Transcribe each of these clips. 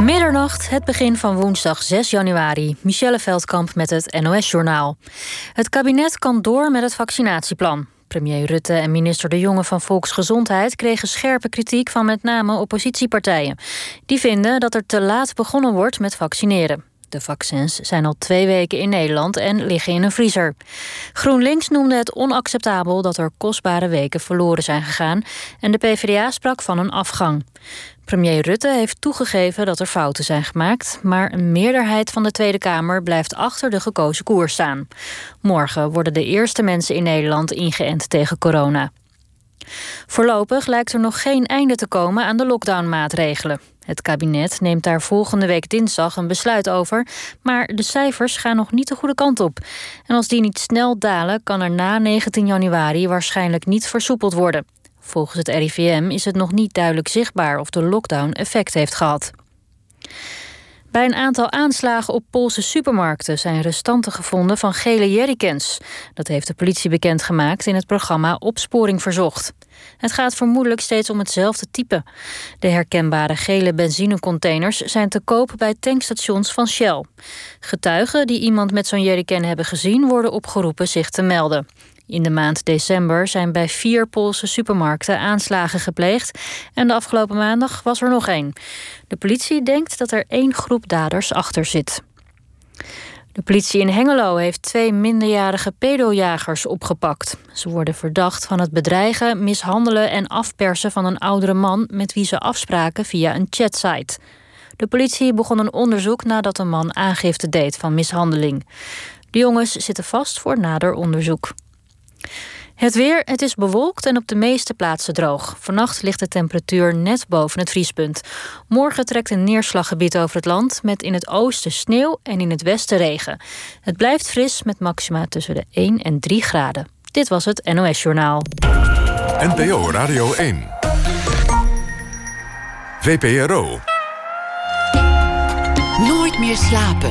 Middernacht, het begin van woensdag 6 januari. Michelle Veldkamp met het NOS-journaal. Het kabinet kan door met het vaccinatieplan. Premier Rutte en minister De Jonge van Volksgezondheid kregen scherpe kritiek van met name oppositiepartijen. Die vinden dat er te laat begonnen wordt met vaccineren. De vaccins zijn al twee weken in Nederland en liggen in een vriezer. GroenLinks noemde het onacceptabel dat er kostbare weken verloren zijn gegaan en de PvdA sprak van een afgang. Premier Rutte heeft toegegeven dat er fouten zijn gemaakt, maar een meerderheid van de Tweede Kamer blijft achter de gekozen koers staan. Morgen worden de eerste mensen in Nederland ingeënt tegen corona. Voorlopig lijkt er nog geen einde te komen aan de lockdownmaatregelen. Het kabinet neemt daar volgende week dinsdag een besluit over, maar de cijfers gaan nog niet de goede kant op. En als die niet snel dalen, kan er na 19 januari waarschijnlijk niet versoepeld worden. Volgens het RIVM is het nog niet duidelijk zichtbaar of de lockdown effect heeft gehad. Bij een aantal aanslagen op Poolse supermarkten zijn restanten gevonden van gele jerrycans. Dat heeft de politie bekendgemaakt in het programma Opsporing Verzocht. Het gaat vermoedelijk steeds om hetzelfde type. De herkenbare gele benzinecontainers zijn te koop bij tankstations van Shell. Getuigen die iemand met zo'n jerrycan hebben gezien worden opgeroepen zich te melden. In de maand december zijn bij vier Poolse supermarkten aanslagen gepleegd en de afgelopen maandag was er nog één. De politie denkt dat er één groep daders achter zit. De politie in Hengelo heeft twee minderjarige pedojagers opgepakt. Ze worden verdacht van het bedreigen, mishandelen en afpersen van een oudere man met wie ze afspraken via een chatsite. De politie begon een onderzoek nadat een man aangifte deed van mishandeling. De jongens zitten vast voor nader onderzoek. Het weer, het is bewolkt en op de meeste plaatsen droog. Vannacht ligt de temperatuur net boven het vriespunt. Morgen trekt een neerslaggebied over het land... met in het oosten sneeuw en in het westen regen. Het blijft fris met maxima tussen de 1 en 3 graden. Dit was het NOS Journaal. NPO Radio 1. VPRO. Nooit meer slapen.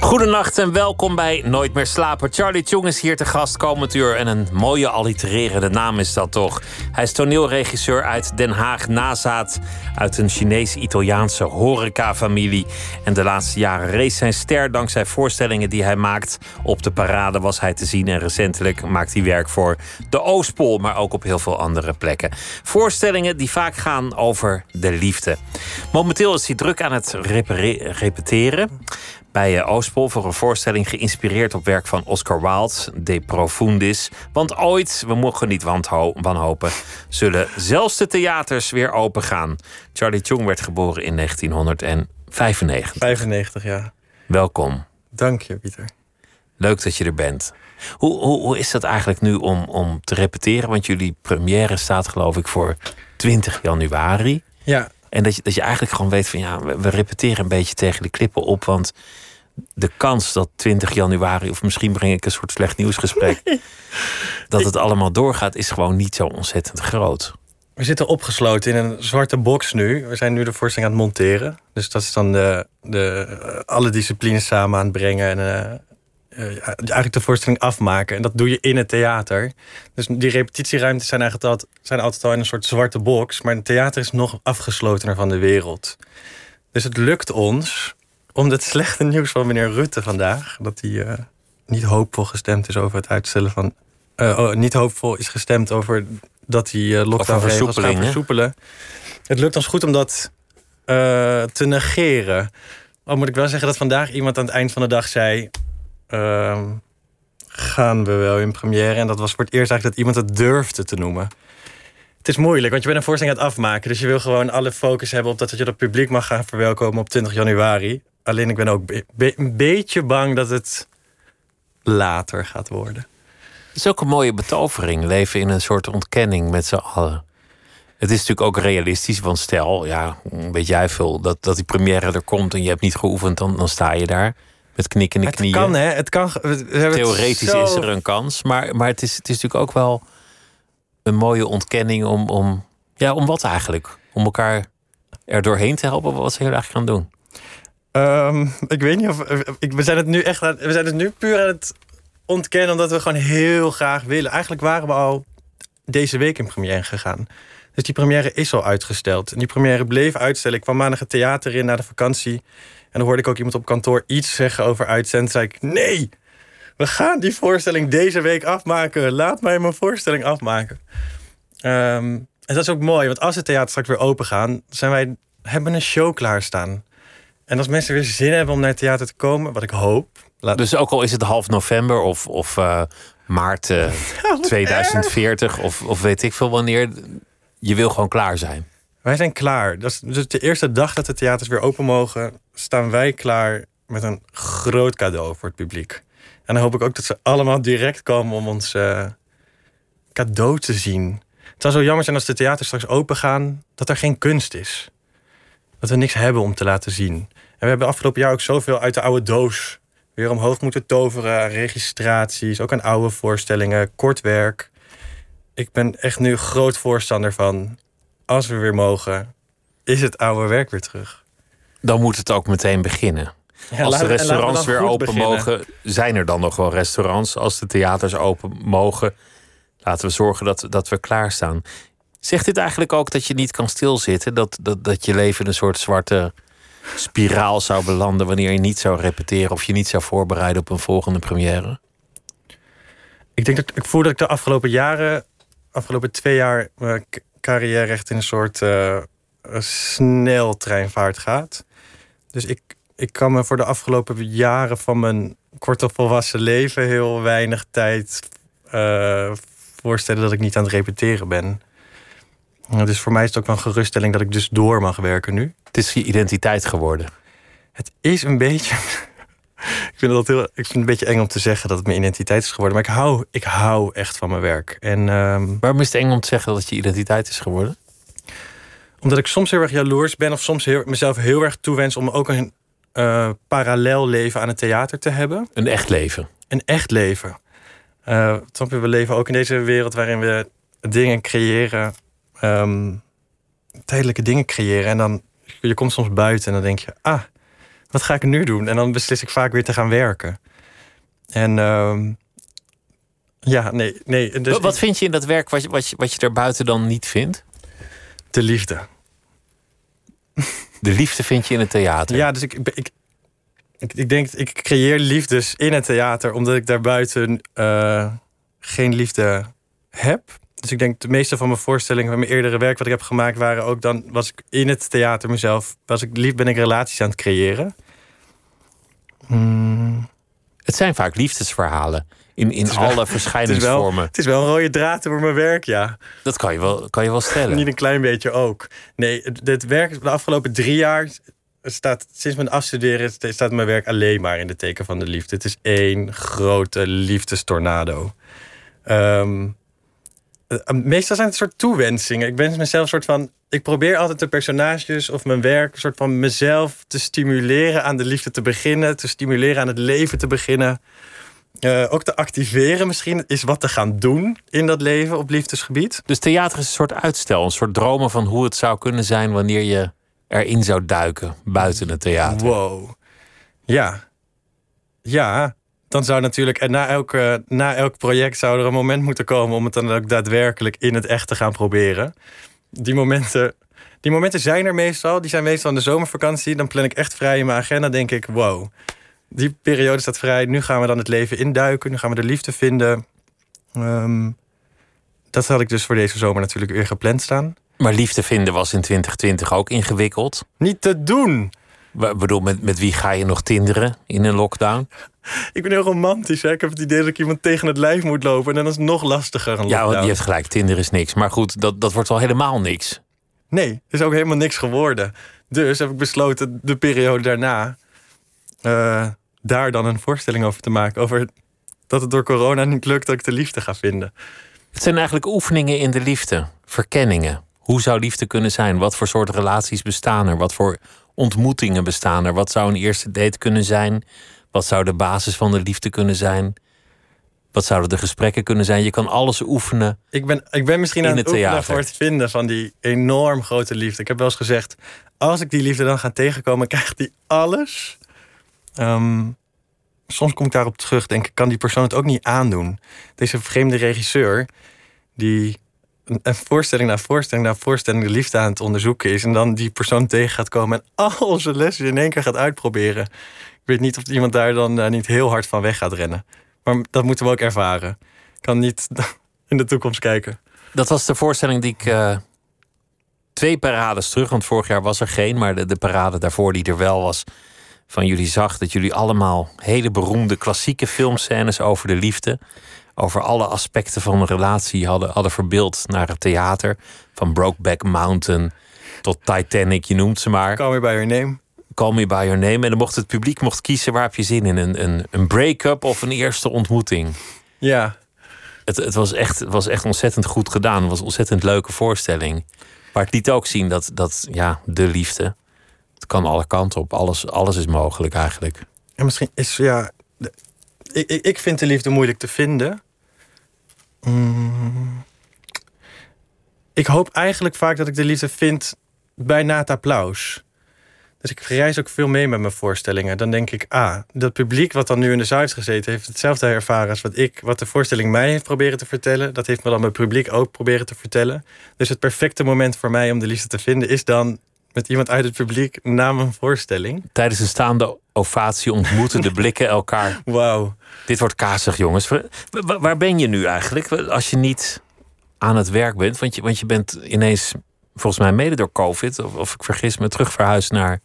Goedenacht en welkom bij Nooit meer slapen. Charlie Chung is hier te gast komend uur en een mooie allitererende naam is dat toch. Hij is toneelregisseur uit Den Haag, nazaat uit een Chinees-Italiaanse horecafamilie. En de laatste jaren rees zijn ster dankzij voorstellingen die hij maakt. Op de parade was hij te zien en recentelijk maakt hij werk voor de Oostpol, maar ook op heel veel andere plekken. Voorstellingen die vaak gaan over de liefde. Momenteel is hij druk aan het repeteren bij eh, Oostpol voor een voorstelling geïnspireerd op werk van Oscar Wilde, De Profundis. Want ooit, we mogen niet wanhopen, zullen zelfs de theaters weer open gaan. Charlie Chung werd geboren in 1995. 95, ja. Welkom. Dank je, Pieter. Leuk dat je er bent. Hoe, hoe, hoe is dat eigenlijk nu om, om te repeteren? Want jullie première staat geloof ik voor 20 januari. Ja. En dat je, dat je eigenlijk gewoon weet van ja, we repeteren een beetje tegen de klippen op. Want de kans dat 20 januari, of misschien breng ik een soort slecht nieuwsgesprek, dat het allemaal doorgaat, is gewoon niet zo ontzettend groot. We zitten opgesloten in een zwarte box nu. We zijn nu de voorstelling aan het monteren. Dus dat is dan de, de, alle disciplines samen aan het brengen. En uh, uh, eigenlijk de voorstelling afmaken. En dat doe je in het theater. Dus die repetitieruimtes zijn eigenlijk altijd, zijn altijd al in een soort zwarte box. Maar het theater is nog afgeslotener van de wereld. Dus het lukt ons om het slechte nieuws van meneer Rutte vandaag. Dat hij uh, niet hoopvol gestemd is over het uitstellen van. Uh, oh, niet hoopvol is gestemd over dat hij uh, lockdown-regels gaat versoepelen. Het lukt ons goed om dat te negeren. Al moet ik wel zeggen dat vandaag iemand aan het eind van de dag zei. Ehm, gaan we wel in première? En dat was voor het eerst eigenlijk dat iemand het durfde te noemen. Het is moeilijk, want je bent een voorstelling aan het afmaken. Dus je wil gewoon alle focus hebben op dat je het publiek mag gaan verwelkomen op 20 januari. Alleen ik ben ook een beetje bang dat het later gaat worden. Het is ook een mooie betovering. Leven in een soort ontkenning met z'n allen. Het is natuurlijk ook realistisch, want stel, ja, weet jij veel, dat, dat die première er komt en je hebt niet geoefend, dan, dan sta je daar met knikkende het knieën. Het kan, hè? Het kan. Theoretisch is er een kans, maar, maar het, is, het is natuurlijk ook wel een mooie ontkenning om, om, ja, om wat eigenlijk? Om elkaar er doorheen te helpen. Wat zijn jullie eigenlijk gaan doen? Um, ik weet niet of. Ik, we zijn het nu echt aan, We zijn het nu puur aan het ontkennen omdat we gewoon heel graag willen. Eigenlijk waren we al deze week in première gegaan. Dus die première is al uitgesteld. En die première bleef uitstellen. Ik kwam maandag het theater in na de vakantie. En dan hoorde ik ook iemand op kantoor iets zeggen over uitzenden. zei ik, nee, we gaan die voorstelling deze week afmaken. Laat mij mijn voorstelling afmaken. Ehm, en dat is ook mooi, want als het theater straks weer open gaan... zijn wij, hebben een show klaarstaan. En als mensen weer zin hebben om naar het theater te komen, wat ik hoop. Dus ook al is het half november of, of uh, maart uh, 2040 of, of weet ik veel wanneer, je wil gewoon klaar zijn. Wij zijn klaar. Dat is, dus de eerste dag dat de theaters weer open mogen, staan wij klaar met een groot cadeau voor het publiek. En dan hoop ik ook dat ze allemaal direct komen om ons uh, cadeau te zien. Het zou zo jammer zijn als de theaters straks open gaan, dat er geen kunst is. Dat we niks hebben om te laten zien. En we hebben afgelopen jaar ook zoveel uit de oude doos weer omhoog moeten toveren. Registraties, ook aan oude voorstellingen, kort werk. Ik ben echt nu groot voorstander van... als we weer mogen, is het oude werk weer terug. Dan moet het ook meteen beginnen. als de restaurants weer open mogen, zijn er dan nog wel restaurants. Als de theaters open mogen, laten we zorgen dat, dat we klaarstaan. Zegt dit eigenlijk ook dat je niet kan stilzitten? Dat, dat, dat je leven in een soort zwarte spiraal zou belanden wanneer je niet zou repeteren of je niet zou voorbereiden op een volgende première? Ik denk dat ik voel dat ik de afgelopen jaren, afgelopen twee jaar, mijn carrière echt in een soort uh, sneltreinvaart gaat. Dus ik, ik kan me voor de afgelopen jaren van mijn korte volwassen leven heel weinig tijd uh, voorstellen dat ik niet aan het repeteren ben. Dus voor mij is het ook wel een geruststelling dat ik dus door mag werken nu. Het is je identiteit geworden. Het is een beetje. ik, vind het heel, ik vind het een beetje eng om te zeggen dat het mijn identiteit is geworden. Maar ik hou, ik hou echt van mijn werk. En, um, Waarom is het eng om te zeggen dat het je identiteit is geworden? Omdat ik soms heel erg jaloers ben, of soms heel, mezelf heel erg toewens om ook een uh, parallel leven aan het theater te hebben. Een echt leven. Een echt leven. Uh, we leven ook in deze wereld waarin we dingen creëren um, tijdelijke dingen creëren. En dan je komt soms buiten en dan denk je, ah, wat ga ik nu doen? En dan beslis ik vaak weer te gaan werken. En um, ja, nee. nee dus wat vind je in dat werk wat je, wat, je, wat je daarbuiten dan niet vindt? De liefde. De liefde vind je in het theater? Ja, dus ik, ik, ik, ik denk, ik creëer liefdes in het theater, omdat ik daarbuiten uh, geen liefde heb. Dus ik denk de meeste van mijn voorstellingen van mijn eerdere werk wat ik heb gemaakt waren ook dan was ik in het theater mezelf was ik lief ben ik relaties aan het creëren. Hmm. Het zijn vaak liefdesverhalen in, in alle verschijningsvormen. Het, het, is wel een rode draad door mijn werk, ja. Dat kan je wel, kan je wel stellen. Niet een klein beetje ook. Nee, het werk de afgelopen drie jaar staat sinds mijn afstuderen staat mijn werk alleen maar in de teken van de liefde. Het is één grote liefdestornado. Um, meestal zijn het soort toewensingen. Ik ben mezelf een soort van. Ik probeer altijd de personages of mijn werk een soort van mezelf te stimuleren aan de liefde te beginnen, te stimuleren aan het leven te beginnen. Uh, ook te activeren misschien is wat te gaan doen in dat leven op liefdesgebied. Dus theater is een soort uitstel, een soort dromen van hoe het zou kunnen zijn wanneer je erin zou duiken buiten het theater. Wow. Ja. Ja, dan zou natuurlijk, en na, elke, na elk project zou er een moment moeten komen om het dan ook daadwerkelijk in het echt te gaan proberen. Die momenten, die momenten zijn er meestal. Die zijn meestal in de zomervakantie. Dan plan ik echt vrij in mijn agenda. Denk ik, wow, die periode staat vrij. Nu gaan we dan het leven induiken. Nu gaan we de liefde vinden. Ehm, dat had ik dus voor deze zomer natuurlijk weer gepland staan. Maar liefde vinden was in 2020 ook ingewikkeld. Niet te doen. Ik bedoel, met, met wie ga je nog tinderen in een lockdown? Ik ben heel romantisch. Hè? Ik heb het idee dat ik iemand tegen het lijf moet lopen. En dan is het nog lastiger. Een ja, want je hebt gelijk. Tinder is niks. Maar goed, dat, dat wordt wel helemaal niks. Nee, het is ook helemaal niks geworden. Dus heb ik besloten de periode daarna... Uh, daar dan een voorstelling over te maken. Over dat het door corona niet lukt dat ik de liefde ga vinden. Het zijn eigenlijk oefeningen in de liefde. Verkenningen. Hoe zou liefde kunnen zijn? Wat voor soort relaties bestaan er? Wat voor ontmoetingen bestaan er? Wat zou een eerste date kunnen zijn? Wat zou de basis van de liefde kunnen zijn? Wat zouden de gesprekken kunnen zijn? Je kan alles oefenen. Ik ben, ik ben misschien aan het, het voor het vinden van die enorm grote liefde. Ik heb wel eens gezegd: als ik die liefde dan ga tegenkomen, krijgt die alles. Um, soms kom ik daarop terug. Denk ik, kan die persoon het ook niet aandoen? Deze vreemde regisseur, die voorstelling na voorstelling na voorstelling de liefde aan het onderzoeken is. En dan die persoon tegen gaat komen en al zijn lessen in één keer gaat uitproberen. Ik weet niet of iemand daar dan uh, niet heel hard van weg gaat rennen. Maar dat moeten we ook ervaren. Ik kan niet in de toekomst kijken. Dat was de voorstelling die ik. Uh, twee parades terug, want vorig jaar was er geen, maar de, de parade daarvoor die er wel was. Van jullie zag dat jullie allemaal hele beroemde klassieke filmscènes over de liefde over alle aspecten van een relatie hadden, hadden verbeeld naar het theater. Van Brokeback Mountain tot Titanic, je noemt ze maar. Call Me By Your Name. Call Me By Your Name. En dan mocht het publiek mocht kiezen waar heb je zin in. Een, een, een break-up of een eerste ontmoeting. Ja. Het, het, was echt, het was echt ontzettend goed gedaan. Het was een ontzettend leuke voorstelling. Maar het liet ook zien dat, dat ja, de liefde... Het kan alle kanten op. Alles, alles is mogelijk eigenlijk. En misschien is, ja... ik, ik vind de liefde moeilijk te vinden. Mm. Ik hoop eigenlijk vaak dat ik de liefde vind bij na het applaus. Dus ik reis ook veel mee met mijn voorstellingen. Dan denk ik, ah, dat publiek wat dan nu in de heeft gezeten... heeft hetzelfde ervaren als wat, ik, wat de voorstelling mij heeft proberen te vertellen. Dat heeft me dan mijn publiek ook proberen te vertellen. Dus het perfecte moment voor mij om de liefde te vinden... is dan met iemand uit het publiek na mijn voorstelling. Tijdens een staande ovatie ontmoeten de blikken elkaar. Wauw. Dit wordt kazig, jongens. Waar ben je nu eigenlijk als je niet aan het werk bent? Want je, want je bent ineens, volgens mij mede door COVID, of, of ik vergis me, terug verhuisd naar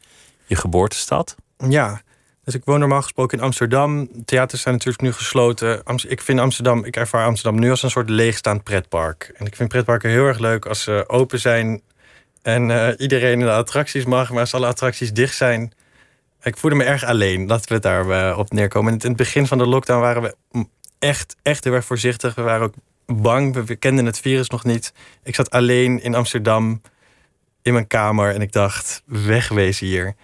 je geboortestad. Ja, dus ik woon normaal gesproken in Amsterdam. Theaters zijn natuurlijk nu gesloten. Ik vind Amsterdam, ik ervaar Amsterdam nu als een soort leegstaand pretpark. En ik vind pretparken heel erg leuk als ze open zijn en uh, iedereen in de attracties mag. Maar als alle attracties dicht zijn, ik voelde me erg alleen. Laten we daar uh, op neerkomen. In het begin van de lockdown waren we echt, echt heel erg voorzichtig. We waren ook bang. We, kenden het virus nog niet. Ik zat alleen in Amsterdam in mijn kamer en ik dacht, wegwezen hier.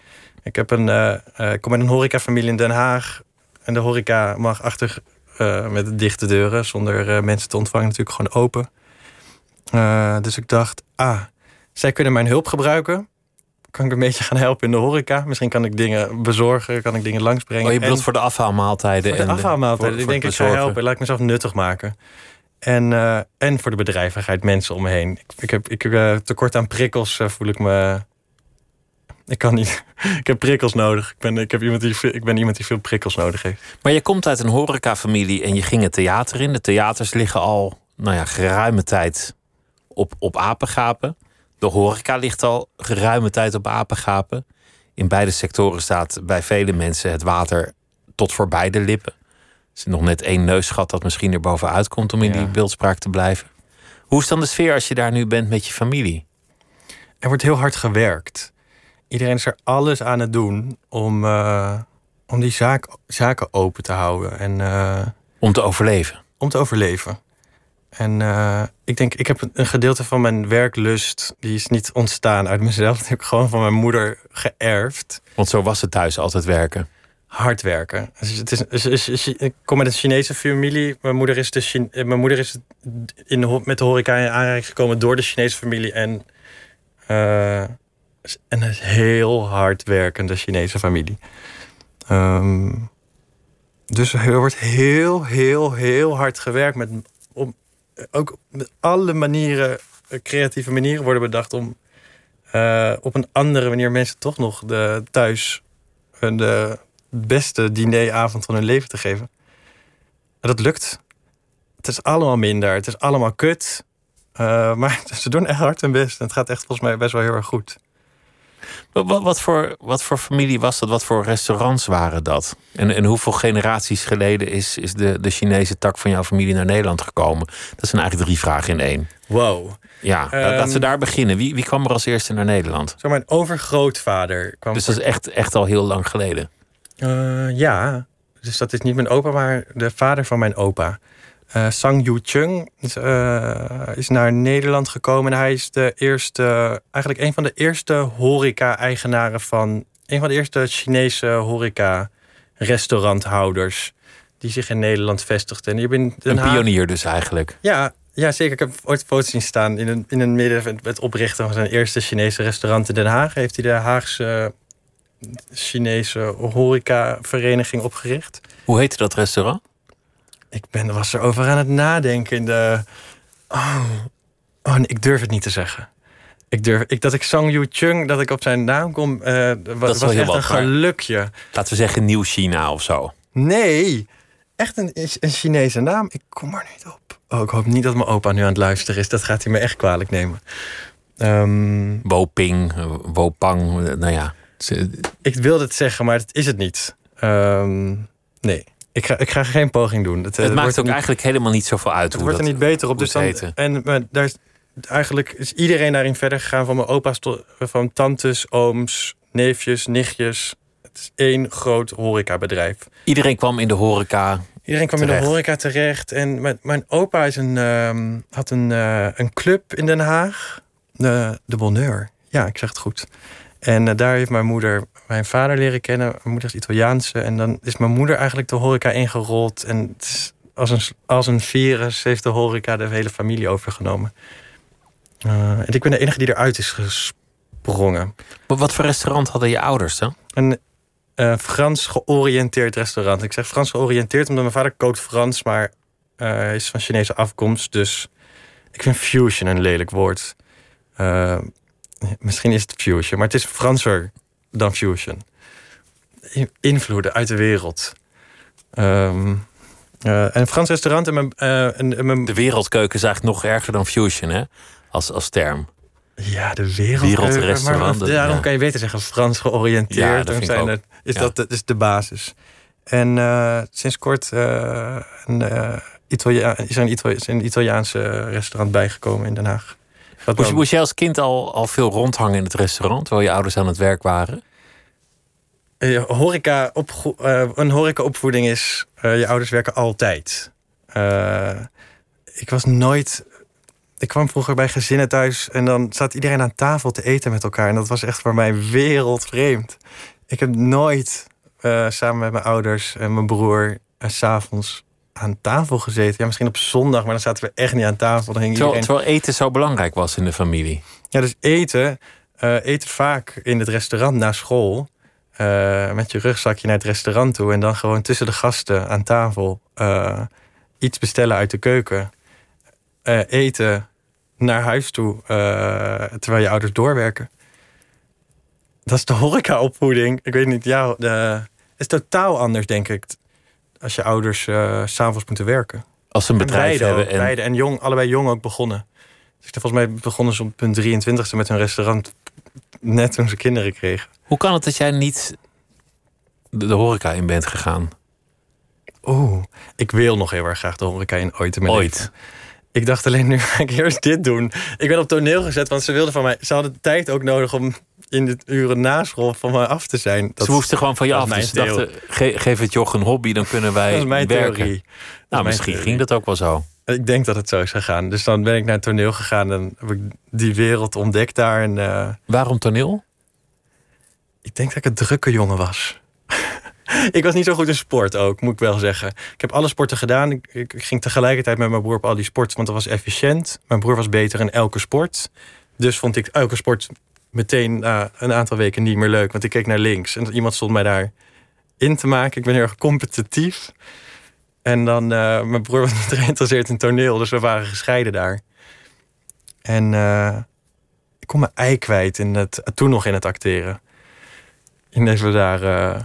Ik, heb een, uh, ik kom uit een horecafamilie in Den Haag. En de horeca mag achter met dichte deuren, zonder mensen te ontvangen, natuurlijk gewoon open. dus ik dacht, ah, zij kunnen mijn hulp gebruiken. Kan ik een beetje gaan helpen in de horeca? Misschien kan ik dingen bezorgen, kan ik dingen langsbrengen. Oh, je bedoelt voor de afhaalmaaltijden? Voor de afhaalmaaltijden. ik denk, ik ga helpen. Laat ik mezelf nuttig maken. En, uh, en voor de bedrijvigheid, mensen om me heen. Ik, ik heb ik, uh, tekort aan prikkels, uh, voel ik me. Ik kan niet. ik heb prikkels nodig. Ik ben, ik, heb iemand die, ik ben iemand die veel prikkels nodig heeft. Maar je komt uit een horecafamilie en je ging het theater in. De theaters liggen al nou ja, geruime tijd op, op apengapen. De horeca ligt al geruime tijd op apengapen. In beide sectoren staat bij vele mensen het water tot voorbij de lippen. Er is nog net één neusgat dat misschien er bovenuit komt om in die beeldspraak te blijven. Hoe is dan de sfeer als je daar nu bent met je familie? Er wordt heel hard gewerkt. Iedereen is er alles aan het doen om, uh, om die zaak, zaken open te houden. En, uh, om te overleven. Om te overleven. En uh, ik denk, ik heb een gedeelte van mijn werklust, die is niet ontstaan uit mezelf. Die heb ik gewoon van mijn moeder geërfd. Want zo was het thuis, altijd werken. Hard werken. Dus het is, ik kom met een Chinese familie. Mijn moeder is, de Chine, eh, mijn moeder is in de, met de horeca in aanraking gekomen door de Chinese familie. En, uh, en een heel hard werkende Chinese familie. Um, dus er wordt heel, heel, heel hard gewerkt met om ook alle manieren, eh, creatieve manieren worden bedacht om uh, op een andere manier mensen toch nog de, thuis hun de beste dineravond van hun leven te geven. En dat lukt. Het is allemaal minder, het is allemaal kut. Uh, maar ze doen echt hard hun best. En het gaat echt volgens mij best wel heel erg goed. Wat, wat, voor, wat voor familie was dat? Wat voor restaurants waren dat? En, en hoeveel generaties geleden is, is de, de Chinese tak van jouw familie naar Nederland gekomen? Dat zijn eigenlijk drie vragen in één. Wow. Ja, um, laten we daar beginnen. Wie, wie kwam er als eerste naar Nederland? Zo, mijn overgrootvader kwam. Dus dat is echt, echt al heel lang geleden? Uh, ja, dus dat is niet mijn opa, maar de vader van mijn opa. Uh, Sang Yu Chung is, uh, is, naar Nederland gekomen. En hij is de eerste, eigenlijk een van de eerste horeca-eigenaren van. een van de eerste Chinese horeca-restauranthouders. die zich in Nederland vestigden. En je bent een pionier dus eigenlijk. Ja, ja, zeker. Ik heb ooit foto's zien staan in een, in een midden. het oprichten van zijn eerste Chinese restaurant in Den Haag. Heeft hij de Haagse Chinese horecavereniging opgericht. Hoe heette dat restaurant? Ik ben, was erover aan het nadenken in de. Oh, oh nee, ik durf het niet te zeggen. Ik durf, ik, dat ik Sang Yu Chung, dat ik op zijn naam kom, uh, was, was echt een gelukje. Laten we zeggen Nieuw China of zo. Nee, echt een, een Chinese naam. Ik kom er niet op. Oh, ik hoop niet dat mijn opa nu aan het luisteren is. Dat gaat hij me echt kwalijk nemen. Um, Woping, Wopang, nou ja. Ik wilde het zeggen, maar het is het niet. Um, nee. Ik ga, ik ga geen poging doen. Het, het maakt ook eigenlijk helemaal niet zoveel uit. Het wordt er niet beter op. Dus dan, en maar daar is, eigenlijk is iedereen daarin verder gegaan. Van mijn opa's tot van tantes, ooms, neefjes, nichtjes. Het is één groot horecabedrijf. Iedereen kwam in de horeca. Iedereen kwam in de horeca terecht. En mijn, mijn opa is een, uh, had een, uh, een club in Den Haag. De, de Bonheur. Ja, ik zeg het goed. En uh, daar heeft mijn moeder mijn vader leren kennen. Mijn moeder is Italiaanse. En dan is mijn moeder eigenlijk de horeca ingerold. En als, een, als een virus heeft de horeca de hele familie overgenomen. Uh, en ik ben de enige die eruit is gesprongen. Maar wat voor restaurant hadden je ouders dan? Een uh, Frans georiënteerd restaurant. Ik zeg Frans georiënteerd omdat mijn vader kookt Frans, maar uh, is van Chinese afkomst. Dus ik vind fusion een lelijk woord. Misschien is het fusion, maar het is Franser dan fusion. Invloeden uit de wereld. Um, uh, een Frans restaurant en mijn, uh, en, mijn... De wereldkeuken is eigenlijk nog erger dan fusion, hè? Als, als term. Ja, de wereldrestaurant. Maar daarom ja. kan je beter zeggen Frans georiënteerd. Ja, dat zijn het, is ja. dat, is de basis. En uh, sinds kort een, Italia is er een, Itali een Italiaanse restaurant bijgekomen in Den Haag. Moest, moest jij als kind al, al veel rondhangen in het restaurant... terwijl je ouders aan het werk waren? Uh, horeca op, uh, een horecaopvoeding is... Uh, je ouders werken altijd. ik was nooit... Ik kwam vroeger bij gezinnen thuis... en dan zat iedereen aan tafel te eten met elkaar. En dat was echt voor mij wereldvreemd. Ik heb nooit samen met mijn ouders en mijn broer... s s'avonds aan tafel gezeten. Ja, misschien op zondag, maar dan zaten we echt niet aan tafel. Dan ging terwijl, iedereen... terwijl eten zo belangrijk was in de familie. Ja, dus eten, uh, eten vaak in het restaurant na school. Uh, met je rugzakje naar het restaurant toe. En dan gewoon tussen de gasten aan tafel uh, iets bestellen uit de keuken. eten naar huis toe, terwijl je ouders doorwerken. Dat is de horecaopvoeding. Ik weet niet, ja, de, is totaal anders, denk ik als je ouders uh, s'avonds moeten werken. Als ze een bedrijf hebben. En... Beide, en jong, allebei jong ook begonnen. Dus volgens mij begonnen ze op punt 23e met hun restaurant. Net toen ze kinderen kregen. Hoe kan het dat jij niet de, horeca in bent gegaan? Oeh, ik wil nog heel erg graag de horeca in ooit in mijn ooit. Leven. Ik dacht alleen, nu ga ik eerst dit doen. Ik ben op toneel gezet, want ze wilden van mij... Ze hadden tijd ook nodig om in de uren na school van mij af te zijn. Dat, ze moesten gewoon van je af. Dus ze dachten, geef het joch een hobby, dan kunnen wij dat is mijn werken. Theorie. Nou, misschien ging dat ook wel zo. Ik denk dat het zo is gegaan. Dus dan ben ik naar het toneel gegaan en heb ik die wereld ontdekt daar. En, uh, Waarom toneel? Ik denk dat ik een drukke jongen was. ik was niet zo goed in sport ook, moet ik wel zeggen. Ik heb alle sporten gedaan. Ik, ik, ging tegelijkertijd met mijn broer op al die sporten, want dat was efficiënt. Mijn broer was beter in elke sport. Dus vond ik elke sport meteen na een aantal weken niet meer leuk. Want ik keek naar links en iemand stond mij daar in te maken. Ik ben heel erg competitief. En dan, uh, mijn broer was niet geïnteresseerd in toneel, dus we waren gescheiden daar. En uh, ik kon mijn ei kwijt in het, toen nog in het acteren. En even daar, uh,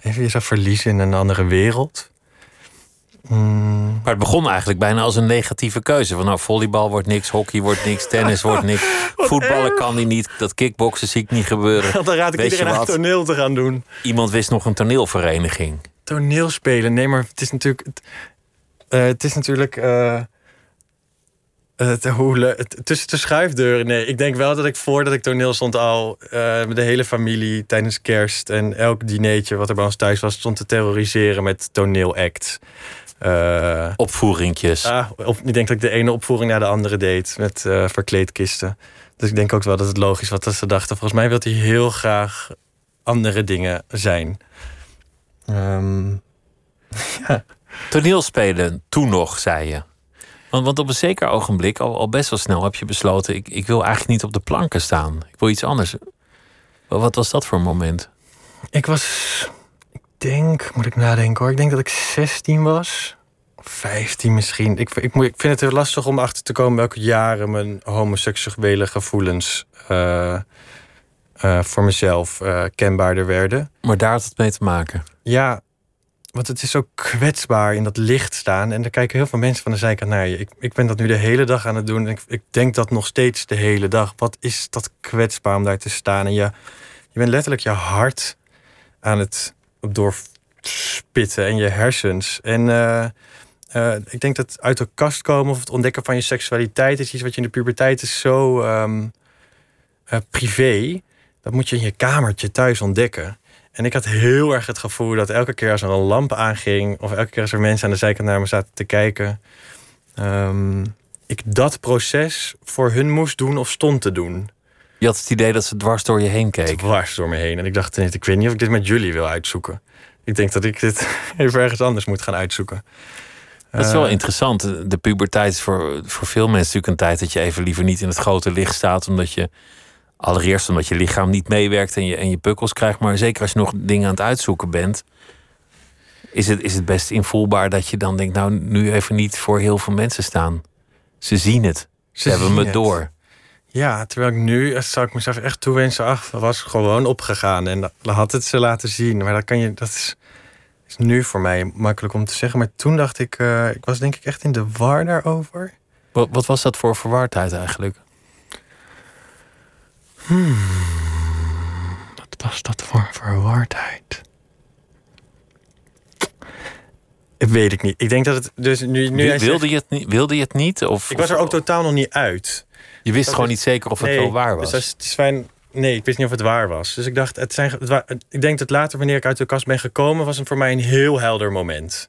even jezelf verliezen in een andere wereld. Mm. Maar het begon eigenlijk bijna als een negatieve keuze. Van nou, volleybal wordt niks, hockey wordt niks, tennis wordt niks. Voetballen kan hij niet, dat kickboksen zie ik niet gebeuren. Dan raad ik Weet iedereen aan toneel te gaan doen. Iemand wist nog een toneelvereniging. Toneelspelen, nee, maar het is natuurlijk... Het, uh, het is natuurlijk... Uh, het, hoe, tussen de schuifdeuren. Nee, ik denk wel dat ik voordat ik toneel stond al uh, met de hele familie tijdens kerst en elk dineetje wat er bij ons thuis was, stond te terroriseren met toneelacts. Uh, Opvoeringjes. Ah, ik denk dat ik de ene opvoering naar de andere deed met uh, verkleedkisten. Dus ik denk ook wel dat het logisch was dat ze dachten. Volgens mij wil hij heel graag andere dingen zijn. Um, ja. Toneelspelen, toen nog, zei je. Want, want op een zeker ogenblik, al, al best wel snel, heb je besloten: ik, ik wil eigenlijk niet op de planken staan. Ik wil iets anders. Wat was dat voor een moment? Ik was, denk, moet ik nadenken hoor. Ik denk dat ik 16 was. 15 misschien. Ik, ik, ik vind het heel lastig om achter te komen welke jaren mijn homoseksuele gevoelens uh, uh, voor mezelf uh, kenbaarder werden. Maar daar had het mee te maken. Ja, want het is zo kwetsbaar in dat licht staan. En er kijken heel veel mensen van de zijkant naar je. Ik, ik ben dat nu de hele dag aan het doen. En ik, ik denk dat nog steeds de hele dag. Wat is dat kwetsbaar om daar te staan? En je, je bent letterlijk je hart aan het doorspitten en je hersens. En uh, uh, ik denk dat uit de kast komen of het ontdekken van je seksualiteit is iets wat je in de puberteit is zo um, uh, privé. Dat moet je in je kamertje thuis ontdekken. En ik had heel erg het gevoel dat elke keer als er een lamp aanging, of elke keer als er mensen aan de zijkant naar me zaten te kijken, um, ik dat proces voor hun moest doen of stond te doen. Je had het idee dat ze dwars door je heen keken. Dwars door me heen. En ik dacht, ik weet niet of ik dit met jullie wil uitzoeken. Ik denk dat ik dit even ergens anders moet gaan uitzoeken. Dat is wel interessant. De puberteit is voor, voor veel mensen natuurlijk een tijd dat je even liever niet in het grote licht staat. Omdat je allereerst omdat je lichaam niet meewerkt en je, en je pukkels krijgt. Maar zeker als je nog dingen aan het uitzoeken bent. Is het, is het best invoelbaar dat je dan denkt, nou nu even niet voor heel veel mensen staan. Ze zien het. Ze, Ze hebben me het. door. Ja, terwijl ik nu, zou ik mezelf echt toewensen, ach, was gewoon opgegaan en had het ze laten zien. Maar dat kan je, dat is, is nu voor mij makkelijk om te zeggen. Maar toen dacht ik, uh, ik was denk ik echt in de war daarover. Wat, wat was dat voor verwardheid eigenlijk? Hmm, wat was dat voor verwardheid? Weet ik niet. Ik denk dat het dus nu. nu wilde, je het niet, wilde je het niet? Of, ik was er ook totaal nog niet uit. Je wist gewoon niet zeker of het nee, wel waar dus was. Dus het is fijn. Nee, ik wist niet of het waar was. Dus ik dacht, het zijn, het, ik denk dat later, wanneer ik uit de kast ben gekomen, was het voor mij een heel helder moment.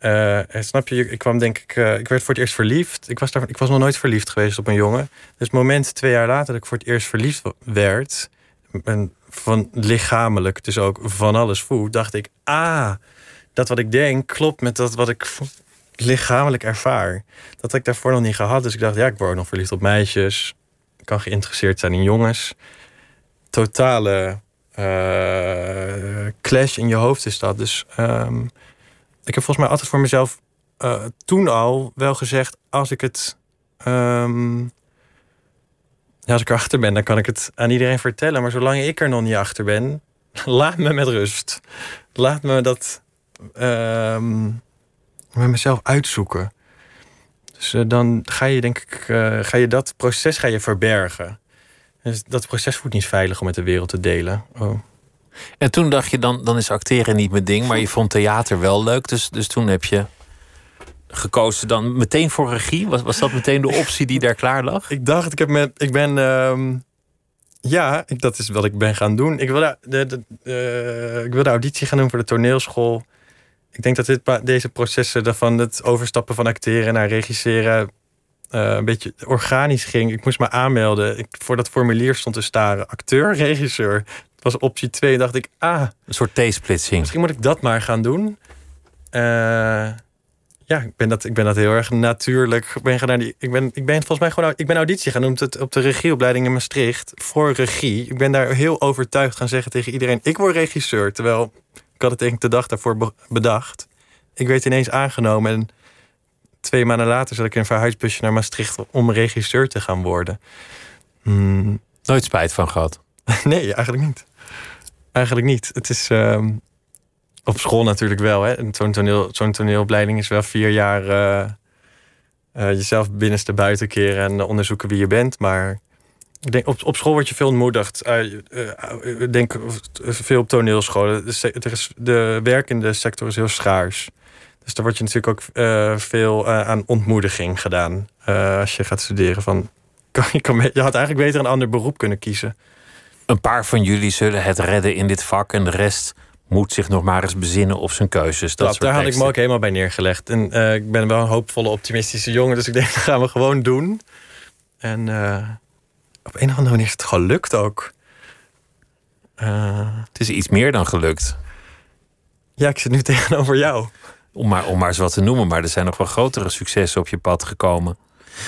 Uh, snap je, ik kwam denk ik, uh, ik werd voor het eerst verliefd. Ik was, daar, ik was nog nooit verliefd geweest op een jongen. Dus het moment twee jaar later dat ik voor het eerst verliefd werd, en van lichamelijk, dus ook van alles voel, dacht ik, ah, dat wat ik denk klopt met dat wat ik lichamelijk ervaar. Dat had ik daarvoor nog niet gehad. Dus ik dacht, ja, ik word nog verliefd op meisjes. Ik kan geïnteresseerd zijn in jongens. Totale uh, clash in je hoofd is dat. Dus um, ik heb volgens mij altijd voor mezelf uh, toen al wel gezegd: als ik het. Um, ja, als ik erachter ben, dan kan ik het aan iedereen vertellen. Maar zolang ik er nog niet achter ben, laat me met rust. Laat me dat um, met mezelf uitzoeken. Dus uh, dan ga je, denk ik, uh, ga je dat proces ga je verbergen. Dus dat proces voelt niet veilig om met de wereld te delen. Oh. En toen dacht je, dan, dan is acteren niet mijn ding, maar je vond theater wel leuk. Dus, dus toen heb je gekozen dan meteen voor regie? Was, was dat meteen de optie die daar klaar lag? Ik dacht, ik, heb met, ik ben. Uh, ja, ik, dat is wat ik ben gaan doen. Ik wilde, de, de, uh, ik wilde auditie gaan doen voor de toneelschool. Ik denk dat dit, deze processen van het overstappen van acteren naar regisseren. Uh, een beetje organisch ging. Ik moest me aanmelden. Ik, voor dat formulier stond te staren. Acteur, regisseur. Het was optie 2. dacht ik, ah. Een soort T-splitsing. Misschien moet ik dat maar gaan doen. Uh, ja, ik ben, dat, ik ben dat heel erg natuurlijk. Ik ben, gaan naar die, ik ben, ik ben volgens mij gewoon ik ben auditie gaan doen op de regieopleiding in Maastricht voor regie. Ik ben daar heel overtuigd gaan zeggen tegen iedereen: ik word regisseur. Terwijl ik had het denk ik de dag daarvoor bedacht. Ik werd ineens aangenomen en twee maanden later zat ik in een verhuisbusje naar Maastricht om regisseur te gaan worden. Hmm. Nooit spijt van gehad? nee, eigenlijk niet. Eigenlijk niet. Het is. Uh, op school natuurlijk wel. Zo'n toneel, zo'n toneelopleiding is wel vier jaar uh, uh, jezelf binnenste buiten keren en onderzoeken wie je bent. Maar ik denk, op, op school word je veel ontmoedigd. Uh, ik denk veel op toneelscholen. De, er is, de werkende sector is heel schaars. Dus daar wordt je natuurlijk ook veel aan ontmoediging gedaan. als je gaat studeren. Van, kan, je, kan, je had eigenlijk beter een ander beroep kunnen kiezen. Een paar van jullie zullen het redden in dit vak en de rest moet zich nog maar eens bezinnen op zijn keuzes. Dat, dat daar had ik me ook helemaal bij neergelegd. En ik ben wel een hoopvolle, optimistische jongen. Dus ik denk, dat gaan we gewoon doen. En op een of andere manier is het gelukt ook. Uh, het is iets meer dan gelukt. Ja, ik zit nu tegenover jou. Om maar, om maar eens wat te noemen. Maar er zijn nog wel grotere successen op je pad gekomen.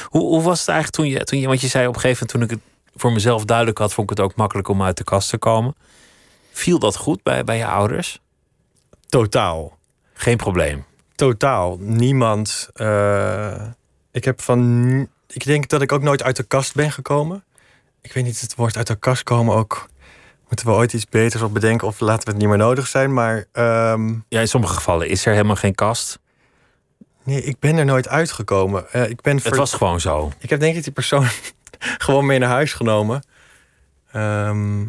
Hoe, hoe was het eigenlijk toen je, toen je... Want je zei op een gegeven moment, toen ik het voor mezelf duidelijk had... vond ik het ook makkelijk om uit de kast te komen. Viel dat goed bij, bij je ouders? Totaal. Geen probleem. Totaal. Niemand. eh, ik heb van. Ik denk dat ik ook nooit uit de kast ben gekomen. Ik weet niet, het woord uit de kast komen ook. Moeten we ooit iets beters op bedenken of laten we het niet meer nodig zijn? Maar ehm, Ja, in sommige gevallen is er helemaal geen kast. nee, ik ben er nooit uitgekomen. Eh, ik ben Het was gewoon zo. Ik heb denk ik die persoon gewoon mee naar huis genomen. Ehm,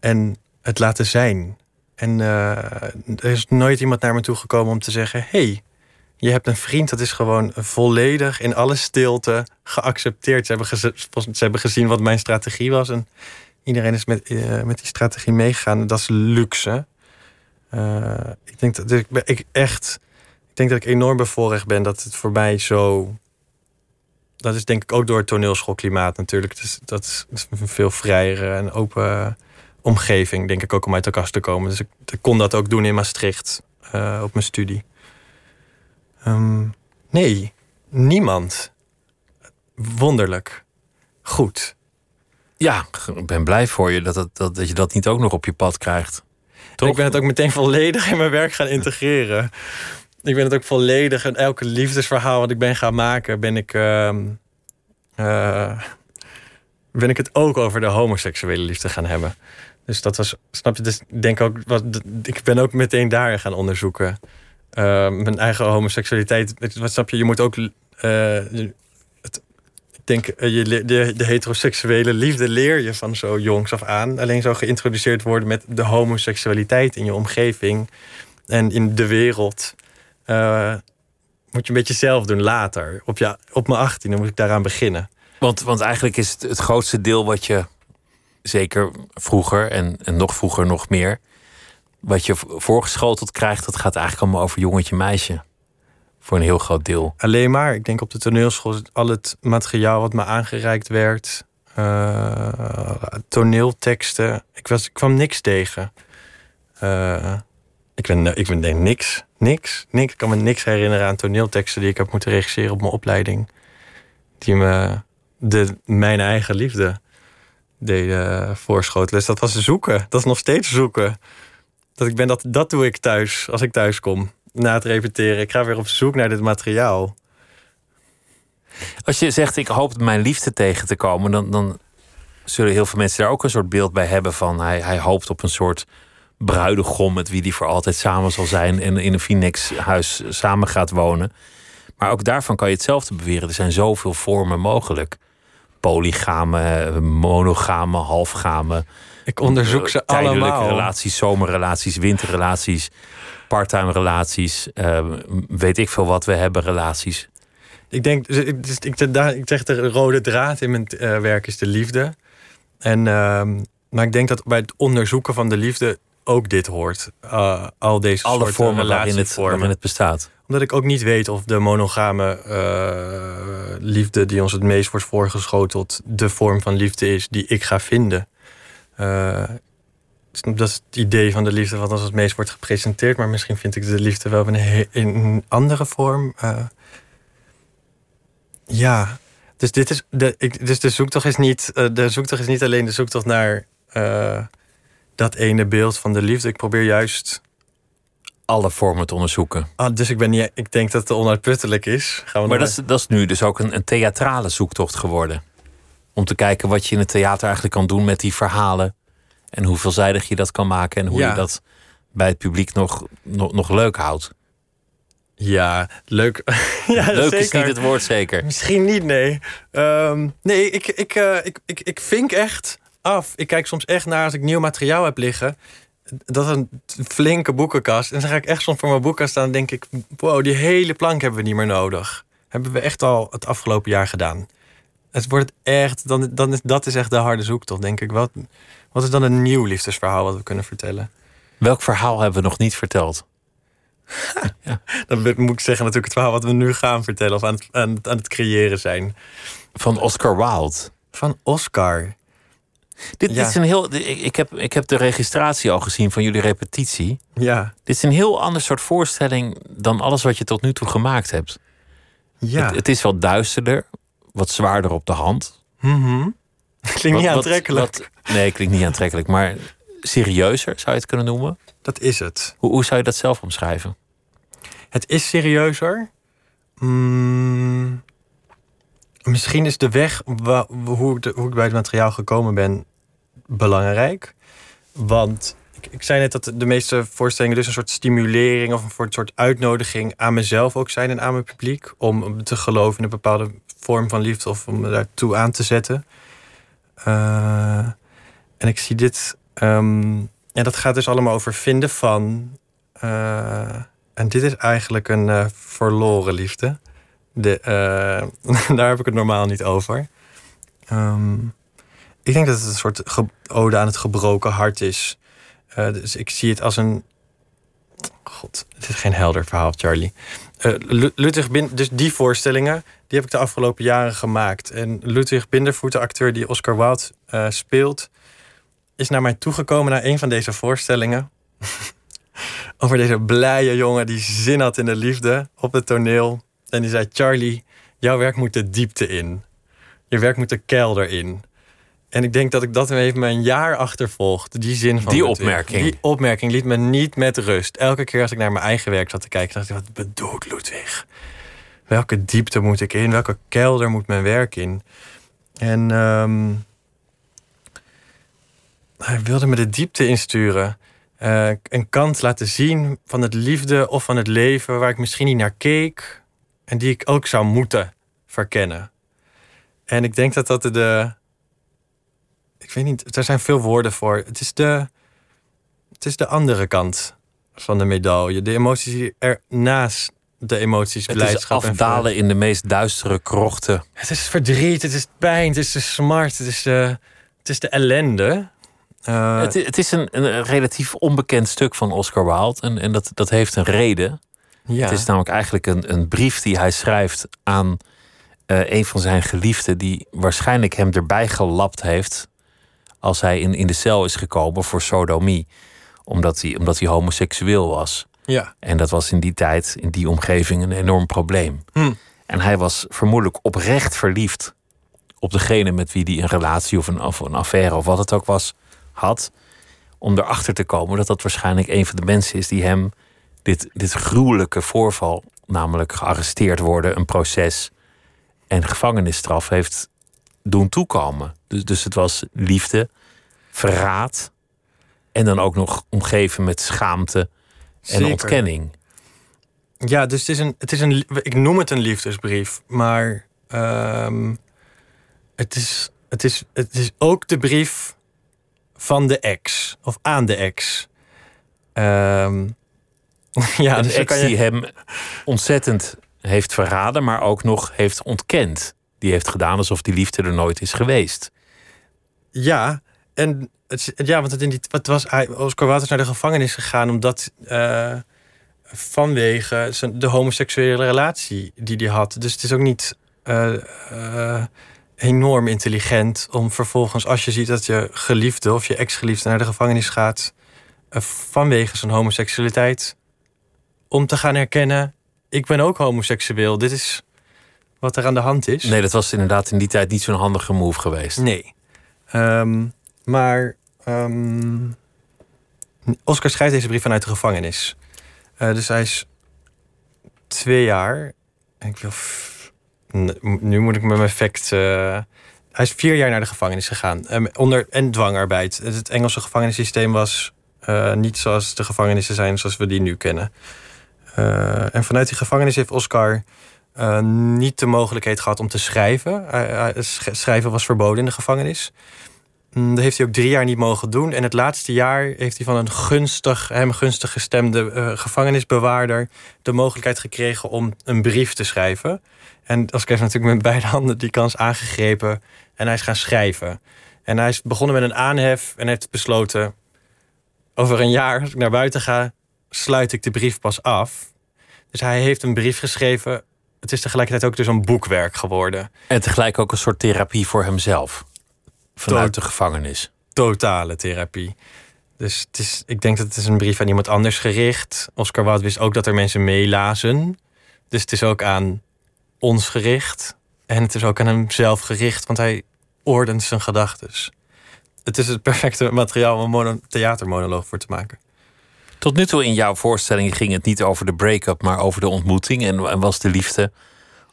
en het laten zijn. En eh, er is nooit iemand naar me toe gekomen om te zeggen: hey, je hebt een vriend, dat is gewoon volledig in alle stilte geaccepteerd. Ze hebben, gezien wat mijn strategie was. En iedereen is met, eh, met die strategie meegegaan. Dat is luxe. Eh, ik denk dat ik, ben- ik echt. Ik denk dat ik enorm bevoorrecht ben dat het voor mij zo dat is denk ik ook door het toneelschoolklimaat natuurlijk. Dus dat is, dat is een veel vrijere en open omgeving, denk ik ook om uit de kast te komen. Dus ik, ik kon dat ook doen in Maastricht eh, op mijn studie. Ehm, nee, niemand. Wonderlijk. Goed. Ja, ik ben blij voor je dat, dat, dat je dat niet ook nog op je pad krijgt. Toch? Ik ben het ook meteen volledig in mijn werk gaan integreren. Ik ben het ook volledig in elke liefdesverhaal wat ik ben gaan maken, ben ik, ehm, eh, ben ik het ook over de homoseksuele liefde gaan hebben. Dus dat was, snap je? Dus ik denk ook, wat, ik ben ook meteen daar gaan onderzoeken. Eh, mijn eigen homoseksualiteit. Wat snap je? Je moet ook. eh, het, ik denk, eh, je, de, de heteroseksuele liefde leer je van zo jongs af aan. Alleen zo geïntroduceerd worden met de homoseksualiteit in je omgeving en in de wereld. moet je een beetje zelf doen later. Op, ja, op mijn 18 moet ik daaraan beginnen. Want, want eigenlijk is het, het grootste deel wat je, zeker vroeger en, en nog vroeger nog meer, wat je voorgeschoteld krijgt, dat gaat eigenlijk allemaal over jongetje meisje. Voor een heel groot deel. Alleen maar, ik denk op de toneelschool, al het materiaal wat me aangereikt werd, eh, toneelteksten, ik, was, ik kwam niks tegen. Eh, ik ben, ik ben denk niks, niks, niks. Ik kan me niks herinneren aan toneelteksten die ik heb moeten regisseren op mijn opleiding. Die me de, mijn eigen liefde deden voorschotelen. Dus dat was zoeken. Dat is nog steeds zoeken. Dat ik ben dat, dat doe ik thuis, als ik thuis kom. Na het repeteren. Ik ga weer op zoek naar dit materiaal. Als je zegt, ik hoop mijn liefde tegen te komen, dan, dan zullen heel veel mensen daar ook een soort beeld bij hebben van hij, hij hoopt op een soort bruidegom met wie hij voor altijd samen zal zijn en in een Phoenix-huis samen gaat wonen. Maar ook daarvan kan je hetzelfde beweren. Er zijn zoveel vormen mogelijk. Polygame, monogame, halfgame. Ik onderzoek eh, ze tijdelijke allemaal. relaties, zomerrelaties, winterrelaties, parttime relaties. eh, weet ik veel wat we hebben, relaties. Ik denk, dus ik, dus ik, daar- ik zeg de rode draad in mijn eh, werk is de liefde. En, ehm, maar ik denk dat bij het onderzoeken van de liefde ook dit hoort. Uh, al deze Alle soorten vormen waarin het, waarin het bestaat. Omdat ik ook niet weet of de monogame eh, liefde die ons het meest wordt voorgeschoteld, de vorm van liefde is die ik ga vinden. Eh, dat is het idee van de liefde wat ons het meest wordt gepresenteerd. Maar misschien vind ik de liefde wel in een, andere vorm. Eh, ja, dus, dit is de, ik, dus de zoektocht is niet, eh, de zoektocht is niet alleen de zoektocht naar dat ene beeld van de liefde. Ik probeer juist Alle vormen te onderzoeken. Ah, dus ik, ben niet, ik denk dat het onuitputtelijk is. Gaan we Maar dat is, dat is nu dus ook een, een theatrale zoektocht geworden. Om te kijken wat je in het theater eigenlijk kan doen met die verhalen. En hoe veelzijdig je dat kan maken. En hoe Ja. je dat bij het publiek nog, nog, nog leuk houdt. Ja, leuk. ja, leuk is zeker. niet het woord zeker. Misschien niet, nee. Ehm, nee, ik, ik, eh, ik, ik, ik vink echt af. Ik kijk soms echt naar als ik nieuw materiaal heb liggen. Dat is een flinke boekenkast. En dan ga ik echt soms voor mijn boekenkast staan en denk ik... wow, die hele plank hebben we niet meer nodig. Hebben we echt al het afgelopen jaar gedaan. Het wordt echt... Dan, dan is, dat is echt de harde zoektocht, denk ik. Wat, wat is dan een nieuw liefdesverhaal wat we kunnen vertellen? Welk verhaal hebben we nog niet verteld? Dan moet ik zeggen natuurlijk het verhaal wat we nu gaan vertellen... of aan het, aan het, aan het creëren zijn. Van Oscar Wilde. Van Oscar. Dit, Ja. dit is een heel. Ik, ik, heb, ik heb de registratie al gezien van jullie repetitie. Ja. Dit is een heel ander soort voorstelling dan alles wat je tot nu toe gemaakt hebt. Ja. Het, het is wel duisterder, wat zwaarder op de hand. Mhm. Klinkt niet Wat- aantrekkelijk. wat- nee, klinkt niet aantrekkelijk. Maar serieuzer, zou je het kunnen noemen? Dat is het. Hoe, hoe zou je dat zelf omschrijven? Het is serieuzer. Mm, misschien is de weg wa- hoe, de- hoe ik bij het materiaal gekomen ben belangrijk. Want ik, ik zei net dat de meeste voorstellingen dus een soort stimulering of een soort- soort uitnodiging aan mezelf ook zijn en aan mijn publiek. Om te geloven in een bepaalde vorm van liefde of om me daartoe aan te zetten. Eh, en ik zie dit. ja, dat gaat dus allemaal over vinden van. eh, en dit is eigenlijk een eh, verloren liefde. De, daar heb ik het normaal niet over. Ehm, ik denk dat het een soort ode aan het gebroken hart is. Dus ik zie het als een. God, het is geen helder verhaal, Charlie. Lu- Ludwig Bin, dus die voorstellingen, die heb ik de afgelopen jaren gemaakt. En Ludwig Bindervoet, de acteur die Oscar Wilde eh, speelt, is naar mij toegekomen naar een van deze voorstellingen. Over deze blije jongen die zin had in de liefde op het toneel. En die zei: Charlie, jouw werk moet de diepte in. Je werk moet de kelder in. En ik denk dat ik dat heeft me een jaar achtervolgd. Die zin van Die opmerking. Die opmerking liet me niet met rust. Elke keer als ik naar mijn eigen werk zat te kijken, dacht ik: wat bedoelt Ludwig? Welke diepte moet ik in? Welke kelder moet mijn werk in? En ehm, hij wilde me de diepte insturen. Eh, een kant laten zien van het liefde of van het leven waar ik misschien niet naar keek. En die ik ook zou moeten verkennen. En ik denk dat dat de. Ik weet niet, er zijn veel woorden voor. Het is de. Het is de andere kant van de medaille. De emoties die er naast de emoties, Het is blijdschap en afdalen in de meest duistere krochten. het is verdriet, het is pijn, het is de smart, het is de, het is de ellende. Eh, het is een, een relatief onbekend stuk van Oscar Wilde. En, en dat, dat heeft een reden. ja. Het is namelijk eigenlijk een, een brief die hij schrijft aan eh, een van zijn geliefden. Die waarschijnlijk hem erbij gelapt heeft. Als hij in, in de cel is gekomen voor sodomie. Omdat hij, omdat hij homoseksueel was. ja. En dat was in die tijd, in die omgeving, een enorm probleem. Hm. En hij was vermoedelijk oprecht verliefd op degene met wie hij een relatie of een, of een affaire of wat het ook was had. Om erachter te komen dat dat waarschijnlijk een van de mensen is die hem dit, dit gruwelijke voorval, namelijk gearresteerd worden, een proces en gevangenisstraf heeft doen toekomen. Dus, dus het was liefde, verraad en dan ook nog omgeven met schaamte en Zeker. ontkenning. Ja, dus het is een, het is een, ik noem het een liefdesbrief, maar ehm, het, is, het, is, het is ook de brief van de ex, of aan de ex. Ehm, ja, een dus ex je- die hem ontzettend heeft verraden, maar ook nog heeft ontkend. Die heeft gedaan alsof die liefde er nooit is geweest. Ja, en het, ja, want het in die, wat was, Oscar is naar de gevangenis gegaan omdat eh, vanwege zijn, de homoseksuele relatie die hij had. Dus het is ook niet eh, eh, enorm intelligent om vervolgens, als je ziet dat je geliefde of je ex-geliefde naar de gevangenis gaat vanwege zijn homoseksualiteit, om te gaan herkennen: ik ben ook homoseksueel. Dit is wat er aan de hand is. Nee, dat was inderdaad in die tijd niet zo'n handige move geweest. Nee. Ehm, maar ehm, Oscar schrijft deze brief vanuit de gevangenis. Eh, dus hij is twee jaar. Ik wil. Nu moet ik met mijn fact. eh, hij is vier jaar naar de gevangenis gegaan. Ehm, onder, en dwangarbeid. Het, Engelse gevangenissysteem was eh, niet zoals de gevangenissen zijn zoals we die nu kennen. En vanuit die gevangenis heeft Oscar eh, niet de mogelijkheid gehad om te schrijven. Hij- sch- schrijven was verboden in de gevangenis. Mm, Dat heeft hij ook drie jaar niet mogen doen. En het laatste jaar heeft hij van een gunstig, hem gunstig gestemde eh, gevangenisbewaarder de mogelijkheid gekregen om een brief te schrijven. En Oscar heeft natuurlijk met beide handen die kans aangegrepen. En hij is gaan schrijven. En hij is begonnen met een aanhef en heeft besloten: over een jaar, als ik naar buiten ga, sluit ik de brief pas af. Dus hij heeft een brief geschreven. Het is tegelijkertijd ook dus een boekwerk geworden. En tegelijk ook een soort therapie voor hemzelf. Vanuit de gevangenis. Totale therapie. Dus het is, ik denk dat het is een brief aan iemand anders gericht. Oscar Wilde wist ook dat er mensen meelazen. Dus het is ook aan ons gericht. En het is ook aan hem zelf gericht, want hij ordent zijn gedachten. het is het perfecte materiaal om een mono- theatermonoloog voor te maken. Tot nu toe in jouw voorstelling ging het niet over de break-up, maar over de ontmoeting. En, en was de liefde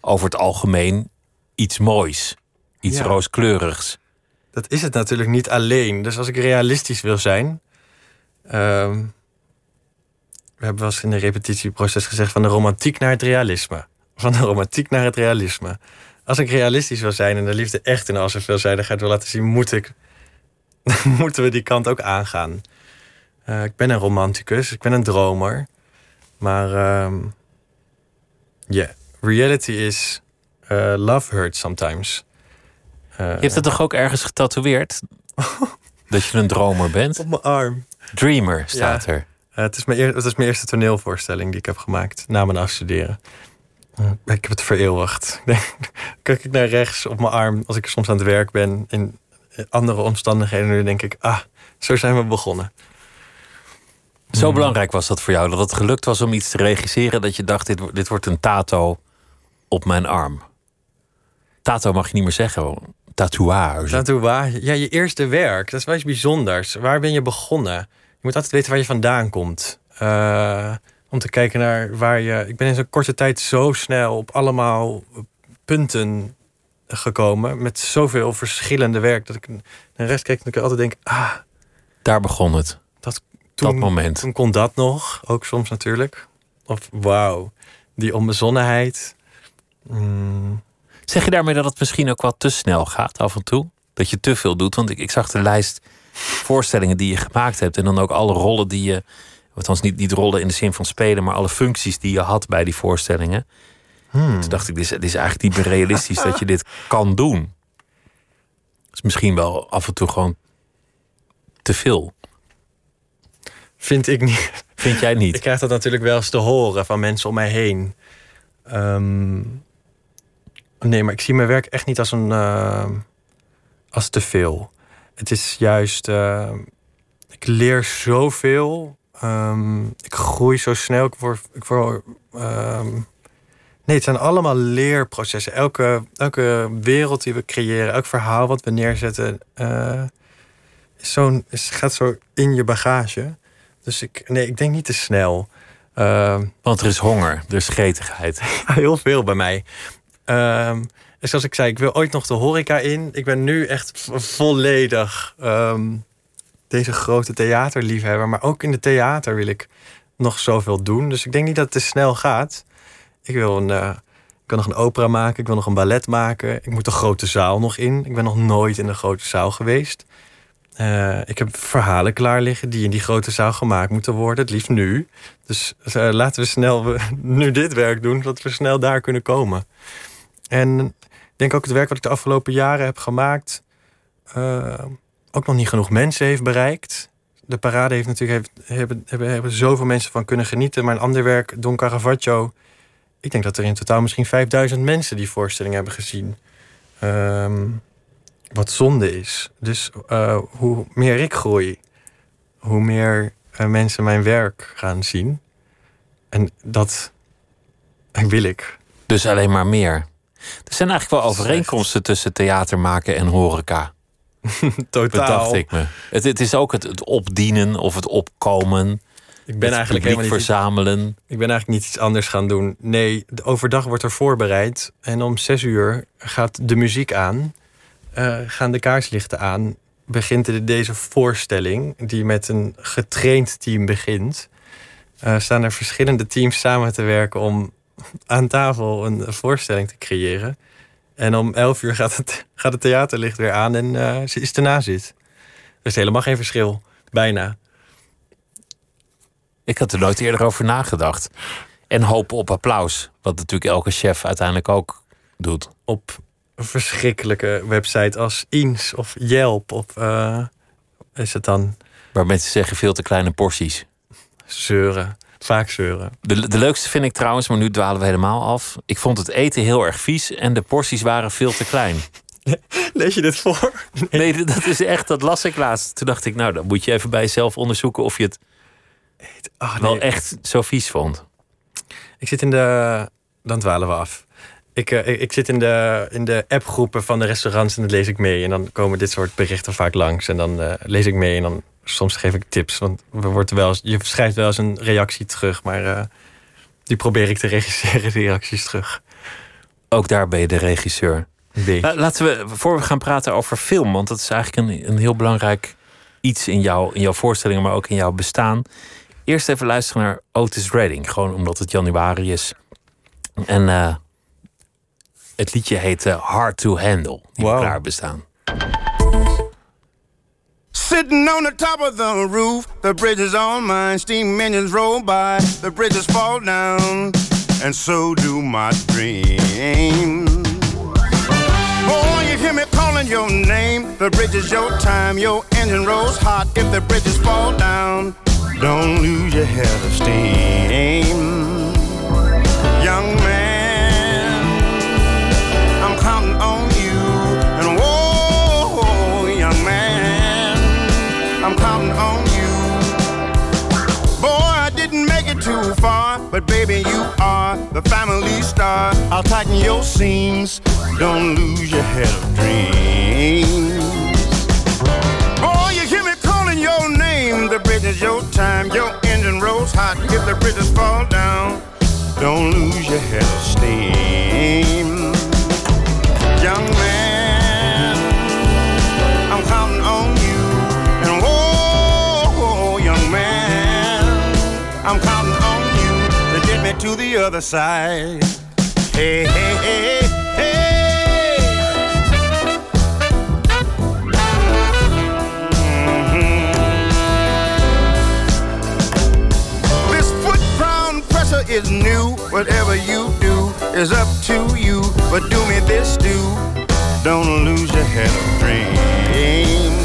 over het algemeen iets moois, iets Ja. rooskleurigs. Dat is het natuurlijk niet alleen. Dus als ik realistisch wil zijn. ehm, we hebben wel eens in de repetitieproces gezegd van de romantiek naar het realisme. Van de romantiek naar het realisme. Als ik realistisch wil zijn en de liefde echt in al zijn veelzijdigheid wil laten zien, moet ik, moeten we die kant ook aangaan. Eh, ik ben een romanticus, ik ben een dromer. Maar ehm, ja, reality is eh, love hurts sometimes. Eh, Je hebt het toch ook ergens getatoeëerd? dat je een dromer bent? op mijn arm. Dreamer staat er. Het, is mijn eer- het is mijn eerste toneelvoorstelling die ik heb gemaakt na mijn afstuderen. Ik heb het vereeuwigd. Kijk ik naar rechts op mijn arm als ik soms aan het werk ben in andere omstandigheden. Nu denk ik, ah, zo zijn we begonnen. Zo belangrijk was dat voor jou dat het gelukt was om iets te regisseren dat je dacht: dit, dit wordt een tato op mijn arm. Tato mag je niet meer zeggen, tatoeage. Tatoeage, ja, je eerste werk, dat is wel iets bijzonders. Waar ben je begonnen? Je moet altijd weten waar je vandaan komt. Eh, om te kijken naar waar je. Ik ben in zo'n korte tijd zo snel op allemaal punten gekomen. Met zoveel verschillende werk. Dat ik de rest kijk en ik altijd denk: ah, Daar begon het. Toen, dat moment. Toen kon dat nog, ook soms natuurlijk. Of wauw, die onbezonnenheid. Mm, Zeg je daarmee dat het misschien ook wat te snel gaat af en toe? Dat je te veel doet? Want ik, ik zag de lijst voorstellingen die je gemaakt hebt. En dan ook alle rollen die je. Althans, niet, niet rollen in de zin van spelen, maar alle functies die je had bij die voorstellingen. hmm. Toen dacht ik, dit is, dit is eigenlijk niet meer realistisch dat je dit kan doen. is misschien wel af en toe gewoon te veel. Vind ik niet. Vind jij Ik niet? krijg dat natuurlijk wel eens te horen van mensen om mij heen. Ehm, nee, maar ik zie mijn werk echt niet als een ehm, als te veel. Het is juist. ehm, ik leer zoveel. Ehm, ik groei zo snel. Ik word. Ik word ehm, nee, het zijn allemaal leerprocessen. Elke, elke wereld die we creëren, elk verhaal wat we neerzetten, eh, is zo'n, is, gaat zo in je bagage. Dus ik, nee, ik denk niet te snel. Ehm, Want er is honger, er is gretigheid. heel veel bij mij. Ehm, dus zoals ik zei, ik wil ooit nog de horeca in. Ik ben nu echt vo- volledig ehm, deze grote theaterliefhebber. Maar ook in de theater wil ik nog zoveel doen. Dus ik denk niet dat het te snel gaat. Ik wil, een, eh, ik wil nog een opera maken. Ik wil nog een ballet maken. Ik moet de grote zaal nog in. Ik ben nog nooit in de grote zaal geweest. Eh, ik heb verhalen klaar liggen die in die grote zaal gemaakt moeten worden. Het liefst nu. Dus eh, laten we snel nu dit werk doen, zodat we snel daar kunnen komen. En ik denk ook het werk wat ik de afgelopen jaren heb gemaakt... eh, ook nog niet genoeg mensen heeft bereikt. De parade heeft natuurlijk heeft, hebben, hebben, hebben zoveel mensen van kunnen genieten. Maar een ander werk, Don Caravaggio... ik denk dat er in totaal misschien 5000 mensen die voorstelling hebben gezien. Ehm, wat zonde is. Dus eh, hoe meer ik groei, hoe meer eh, mensen mijn werk gaan zien. En dat wil ik. Dus alleen maar meer. Er zijn eigenlijk wel overeenkomsten tussen theater maken en horeca. Totaal. Bedacht ik me. Het, het is ook het, het opdienen of het opkomen. Ik ben eigenlijk helemaal niet, verzamelen. ik ben eigenlijk niet iets anders gaan doen. Nee, overdag wordt er voorbereid. En om zes uur gaat de muziek aan. Eh, gaan de kaarslichten aan. Begint de- deze voorstelling, die met een getraind team begint. Eh, staan er verschillende teams samen te werken om aan tafel een voorstelling te creëren. En om elf uur gaat het, gaat het theaterlicht weer aan en eh, ze is erna zit. Er is helemaal geen verschil. Bijna. Ik had er nooit eerder over nagedacht. En hopen op applaus. Wat natuurlijk elke chef uiteindelijk ook doet. op verschrikkelijke website als Eens of Yelp. Of eh, is het dan Waar mensen zeggen veel te kleine porties. zeuren? Vaak zeuren. De, de leukste vind ik trouwens, maar nu dwalen we helemaal af. Ik vond het eten heel erg vies en de porties waren veel te klein. Lees je dit voor? Nee, dat is echt, dat las ik laatst. Toen dacht ik, nou, dan moet je even bij jezelf onderzoeken of je het Ah, wel nee. echt zo vies vond. Ik zit in de. Dan dwalen we af. Ik, uh, ik, ik, zit in de, in de appgroepen van de restaurants en dan lees ik mee. En dan komen dit soort berichten vaak langs. En dan uh, lees ik mee en dan soms geef ik tips. Want we worden wel, je schrijft wel eens een reactie terug, maar uh, die probeer ik te regisseren, de reacties terug. Ook daar ben je de regisseur. Laten we, voor we gaan praten over film, want dat is eigenlijk een, een heel belangrijk iets in, jou, in jouw voorstellingen, maar ook in jouw bestaan. Eerst even luisteren naar Otis Redding, gewoon omdat het januari is. En uh, het liedje heet uh, Hard to Handle, die wow. klaar bestaan. Sitting on the top of the roof, the bridge is on mine, steam engines roll by, the bridges fall down, and so do my dreams. Oh, you hear me calling your name, the bridge is your time, your engine rolls hot if the bridges fall down. Don't lose your head of steam. But baby, you are the family star. I'll tighten your seams. Don't lose your head of dreams. Oh, you hear me calling your name. The bridge is your time. Your engine rolls hot if the bridges fall down. Don't lose your head of steam. The other side. Hey, hey, hey. Hey. This foot pound pressure is new. Whatever you do is up to you. But do me this, do. Don't lose your head of dreams.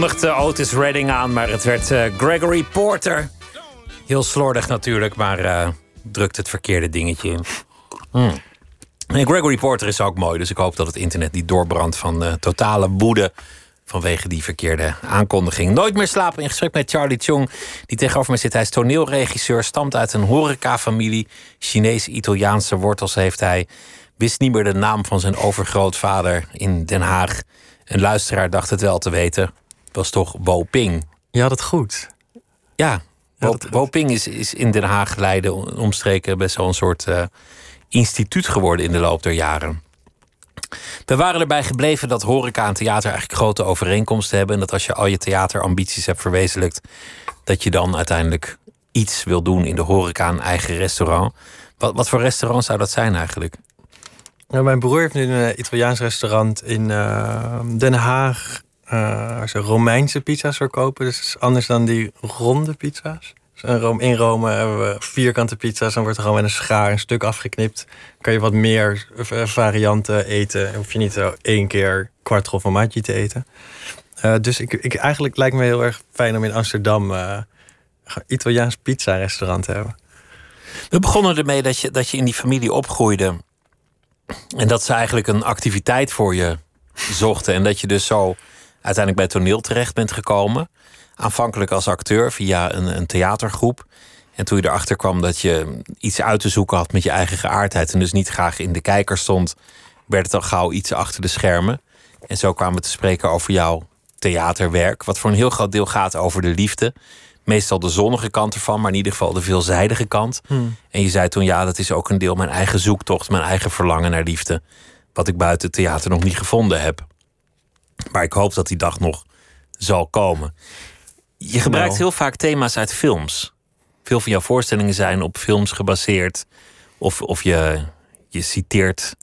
Kondigde Otis Redding aan, maar het werd uh, Gregory Porter. Heel slordig natuurlijk, maar uh, drukt het verkeerde dingetje in. Mm. En Gregory Porter is ook mooi, dus ik hoop dat het internet niet doorbrandt van uh, totale woede vanwege die verkeerde aankondiging. Nooit meer slapen in gesprek met Charlie Chung, die tegenover me zit. Hij is toneelregisseur, stamt uit een horecafamilie. Chinese-Italiaanse wortels heeft hij. Wist niet meer de naam van zijn overgrootvader in Den Haag. Een luisteraar dacht het wel te weten was toch Woping. Je had het goed. Ja, Woping is, is in Den Haag, Leiden, omstreken best wel een soort uh, instituut geworden in de loop der jaren. We waren erbij gebleven dat horeca en theater eigenlijk grote overeenkomsten hebben. En dat als je al je theaterambities hebt verwezenlijkt, dat je dan uiteindelijk iets wil doen in de horeca, een eigen restaurant. Wat, wat voor restaurant zou dat zijn eigenlijk? Nou, mijn broer heeft nu een eh, Italiaans restaurant in uh, Den Haag uh, ze Romeinse pizza's verkopen. Dus is anders dan die ronde pizza's. Dus in Rome hebben we vierkante pizza's. Dan wordt er gewoon met een schaar een stuk afgeknipt. kan je wat meer eh, varianten eten. hoef je niet zo één keer quattro formaggio te eten. Uh, dus ik, ik, eigenlijk lijkt me heel erg fijn om in Amsterdam Italiaans pizza-restaurant hebben. We begonnen ermee dat je, dat je in die familie opgroeide. En dat ze eigenlijk een activiteit voor je zochten. En dat je dus zo uiteindelijk bij toneel terecht bent gekomen. Aanvankelijk als acteur via een, een theatergroep. En toen je erachter kwam dat je iets uit te zoeken had met je eigen geaardheid. En dus niet graag in de kijker stond, werd het al gauw iets achter de schermen. En zo kwamen we te spreken over jouw theaterwerk. Wat voor een heel groot deel gaat over de liefde. Meestal de zonnige kant ervan, maar in ieder geval de veelzijdige kant. Hmm. En je zei toen, ja, dat is ook een deel mijn eigen zoektocht, mijn eigen verlangen naar liefde. Wat ik buiten het theater nog niet gevonden heb. Maar ik hoop dat die dag nog zal komen. Je gebruikt Nou. heel vaak thema's uit films. Veel van jouw voorstellingen zijn op films gebaseerd. Of, of je, je citeert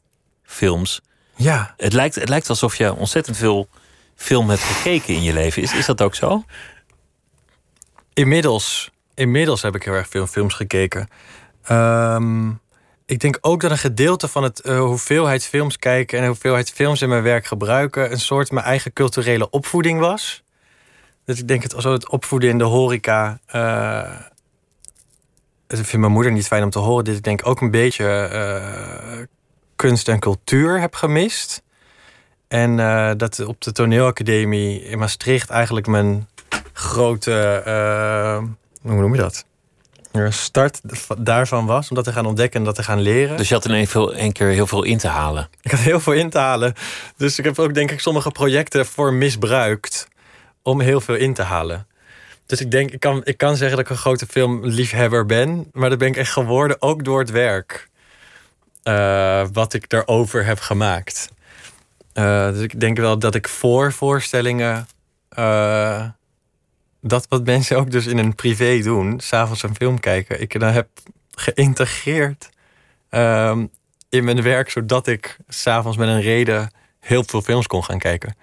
films. Ja, Het lijkt, het lijkt alsof je ontzettend veel film hebt gekeken in je leven. Is, is dat ook zo? inmiddels, inmiddels heb ik heel erg veel films gekeken. Ehm, ik denk ook dat een gedeelte van het eh, hoeveelheid films kijken en hoeveelheid films in mijn werk gebruiken een soort mijn eigen culturele opvoeding was. Dus ik denk het als het opvoeden in de horeca. eh dat vindt mijn moeder niet fijn om te horen. Dit ik denk ook een beetje eh, kunst en cultuur heb gemist. En dat op de toneelacademie in Maastricht eigenlijk mijn grote, hoe noem je dat? Start daarvan was om dat te gaan ontdekken en dat te gaan leren. Dus je had in één, veel, één keer heel veel in te halen. Ik had heel veel in te halen. Dus ik heb ook denk ik sommige projecten voor misbruikt om heel veel in te halen. Dus ik denk, ik kan, ik kan zeggen dat ik een grote filmliefhebber ben. Maar dat ben ik echt geworden ook door het werk. eh, wat ik daarover heb gemaakt. Eh, dus ik denk wel dat ik voor voorstellingen. eh, dat wat mensen ook dus in een privé doen, s'avonds een film kijken, ik dan heb geïntegreerd ehm, in mijn werk, zodat ik s'avonds met een reden heel veel films kon gaan kijken.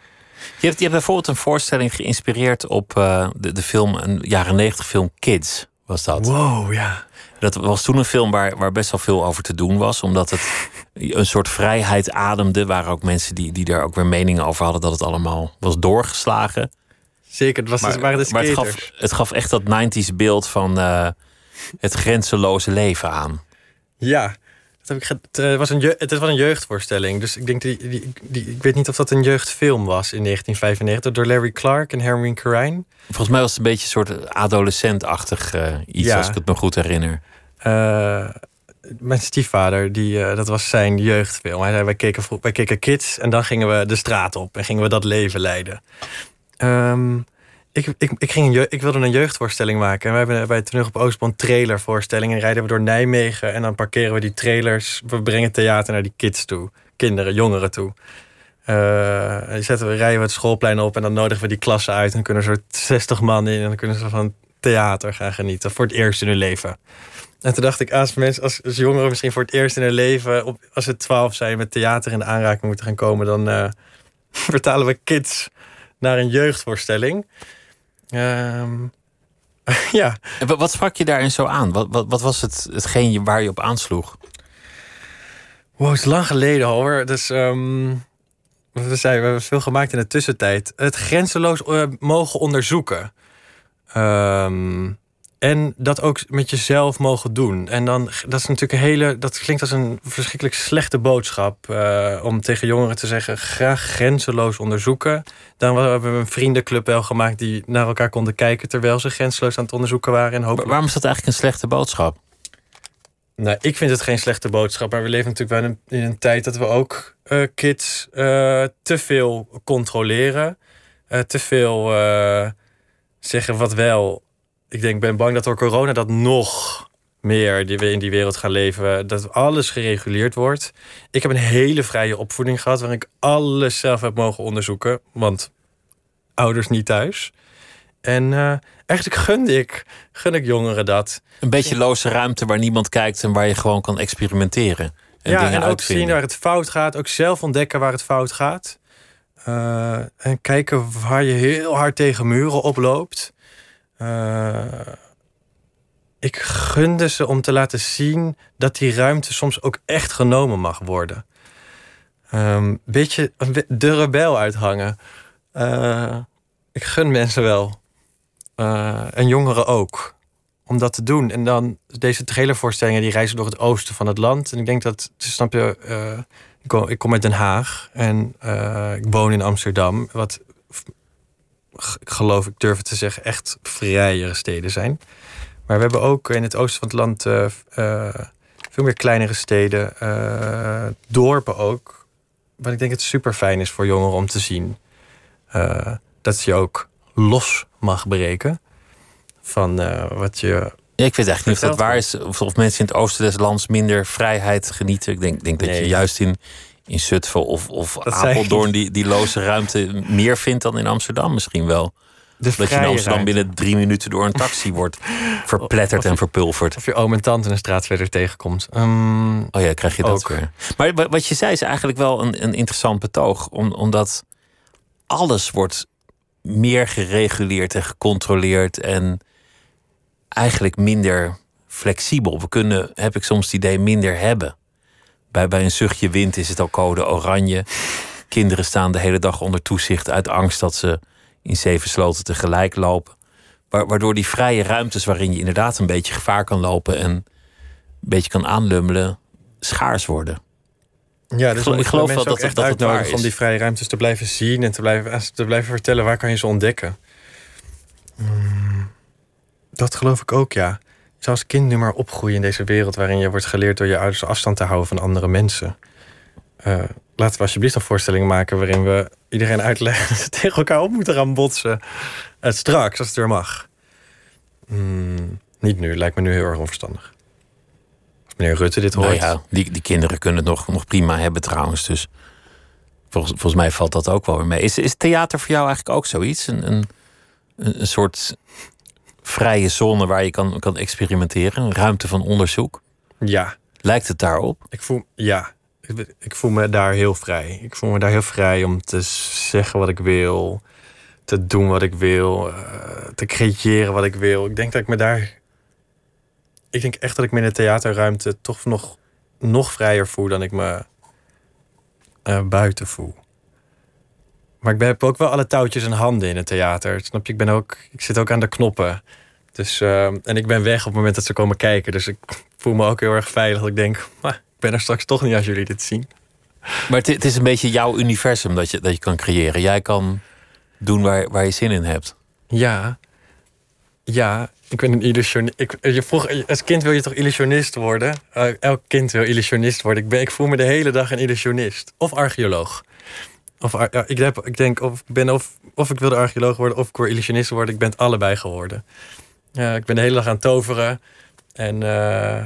Je hebt, je hebt bijvoorbeeld een voorstelling geïnspireerd op eh, de, de film, een jaren negentig film Kids, was dat. Wow, ja. Dat was toen een film waar, waar best wel veel over te doen was, omdat het een soort vrijheid ademde. Waren ook mensen die, die daar ook weer meningen over hadden dat het allemaal was doorgeslagen. Zeker, het was, Maar, de maar het, gaf, het gaf echt dat 90s beeld van eh, het grenzeloze leven aan. Ja, dat heb ik het, eh, was een het was een jeugdvoorstelling. Dus ik denk, die, die, die, ik weet niet of dat een jeugdfilm was in 1995 door Larry Clark en Hermine Corrine. Volgens mij was het een beetje een soort adolescentachtig eh, iets, Ja. als ik het me goed herinner. Mijn stiefvader, die, dat was zijn jeugdfilm. Hij zei, wij keken, wij keken kids en dan gingen we de straat op en gingen we dat leven leiden. Ehm, ik, ik, ik, ging een ik wilde een jeugdvoorstelling maken. En we hebben bij Toneel op Oostbond trailervoorstellingen. En rijden we door Nijmegen en dan parkeren we die trailers. We brengen theater naar die kids toe. Kinderen, jongeren toe. Zetten we, rijden we het schoolplein op en dan nodigen we die klassen uit. En dan kunnen er soort 60 man in en dan kunnen ze van theater gaan genieten. Voor het eerst in hun leven. En toen dacht ik, als mensen, als, jongeren misschien voor het eerst in hun leven, op, als ze twaalf zijn, met theater in aanraking moeten gaan komen, dan eh, vertalen we kids naar een jeugdvoorstelling. Ehm, ja, En wa- wat sprak je daarin zo aan? Wat, wat, wat was het, hetgeen waar je op aansloeg? wow, het is lang geleden hoor. Dus ehm, wat we zeiden, we hebben veel gemaakt in de tussentijd. Het grenzeloos eh, mogen onderzoeken. Ehm, en dat ook met jezelf mogen doen. En dan, dat is natuurlijk een hele. Dat klinkt als een verschrikkelijk slechte boodschap. eh, om tegen jongeren te zeggen: graag grenzeloos onderzoeken. Dan hebben we een vriendenclub wel gemaakt die naar elkaar konden kijken. terwijl ze grenzeloos aan het onderzoeken waren. En hopelijk waarom is dat eigenlijk een slechte boodschap? nou, ik vind het geen slechte boodschap. Maar we leven natuurlijk wel in een, in een tijd dat we ook eh, kids eh, te veel controleren. Te veel zeggen wat wel. Ik denk, ik ben bang dat door corona dat nog meer die we in die wereld gaan leven. Dat alles gereguleerd wordt. Ik heb een hele vrije opvoeding gehad. Waarin ik alles zelf heb mogen onderzoeken. Want ouders niet thuis. En eh, eigenlijk gunde ik, gun ik jongeren dat. Een beetje loze ruimte waar niemand kijkt en waar je gewoon kan experimenteren. En ja, dingen en ook uitvinden. zien waar het fout gaat. Ook zelf ontdekken waar het fout gaat. Eh, en kijken waar je heel hard tegen muren oploopt. Eh, ik gunde ze om te laten zien dat die ruimte soms ook echt genomen mag worden. Een beetje de rebel uithangen. Eh, ik gun mensen wel. Eh, en jongeren ook. om dat te doen. En dan deze trailervoorstellingen die reizen door het oosten van het land. En ik denk dat, snap je, uh, ik, kom, ik kom uit Den Haag en uh, ik woon in Amsterdam. Wat geloof, ik durf het te zeggen, echt vrijere steden zijn. Maar we hebben ook in het oosten van het land uh, veel meer kleinere steden, dorpen ook. Wat ik denk het super fijn is voor jongeren om te zien. dat je ook los mag breken van uh, wat je. Ja, ik weet eigenlijk niet of dat waar is. Of, of, mensen in het oosten des lands minder vrijheid genieten. Ik denk, denk dat je juist in, in Zutphen of, of Apeldoorn die, die loze ruimte meer vindt dan in Amsterdam misschien wel. dat je in Amsterdam binnen drie minuten door een taxi wordt verpletterd en verpulverd. Of je oom en tante een straatverder tegenkomt. Um, oh ja, krijg je dat ook. weer. Maar wat je zei is eigenlijk wel een, een interessant betoog. Om, omdat alles wordt meer gereguleerd en gecontroleerd en eigenlijk minder flexibel. We kunnen, heb ik soms het idee, minder hebben. Bij, bij een zuchtje wind is het al code oranje. Kinderen staan de hele dag onder toezicht uit angst dat ze in zeven sloten tegelijk lopen. Waardoor die vrije ruimtes waarin je inderdaad een beetje gevaar kan lopen en een beetje kan aanlummelen, schaars worden. Ja, dus ik geloof wel dat, echt dat het nodig is. om die vrije ruimtes te blijven zien en te blijven, te blijven vertellen waar kan je ze ontdekken. Hmm, dat geloof ik ook, ja. Je zou als kind nu maar opgroeien in deze wereld waarin je wordt geleerd door je ouders afstand te houden van andere mensen. Uh, laten we alsjeblieft een voorstelling maken waarin we iedereen uitleggen dat ze tegen elkaar op moeten gaan botsen. Uh, straks, als het weer mag. Hmm, niet nu, lijkt me nu heel erg onverstandig meneer Rutte dit hoort. Nou ja, die, die kinderen kunnen het nog, nog prima hebben trouwens. Dus volgens, volgens mij valt dat ook wel weer mee. Is, is theater voor jou eigenlijk ook zoiets? Een, een, een soort vrije zone waar je kan, kan experimenteren? Een ruimte van onderzoek? Ja. Lijkt het daarop? Ik voel, ja, ik, ik voel me daar heel vrij. Ik voel me daar heel vrij om te zeggen wat ik wil, te doen wat ik wil, uh, te creëren wat ik wil. Ik denk dat ik me daar ik denk echt dat ik me in de theaterruimte toch nog, nog vrijer voel dan ik me uh, buiten voel. Maar ik heb ook wel alle touwtjes en handen in het theater. Snap je? Ik, ben ook, ik zit ook aan de knoppen. Dus, uh, en ik ben weg op het moment dat ze komen kijken. Dus ik voel me ook heel erg veilig. Dat ik denk, maar ik ben er straks toch niet als jullie dit zien. Maar het, het is een beetje jouw universum dat je, dat je kan creëren. Jij kan doen waar, waar je zin in hebt. Ja, ja, ik ben een illusionist. Ik, je vroeg, als kind wil je toch illusionist worden? Uh, elk kind wil illusionist worden. Ik, ben, ik voel me de hele dag een illusionist. Of archeoloog. Of, ik, heb, ik denk of ik ben of, of ik wilde archeoloog worden of ik wil illusionist worden. Ik ben het allebei geworden. Uh, ik ben de hele dag aan toveren. En, uh,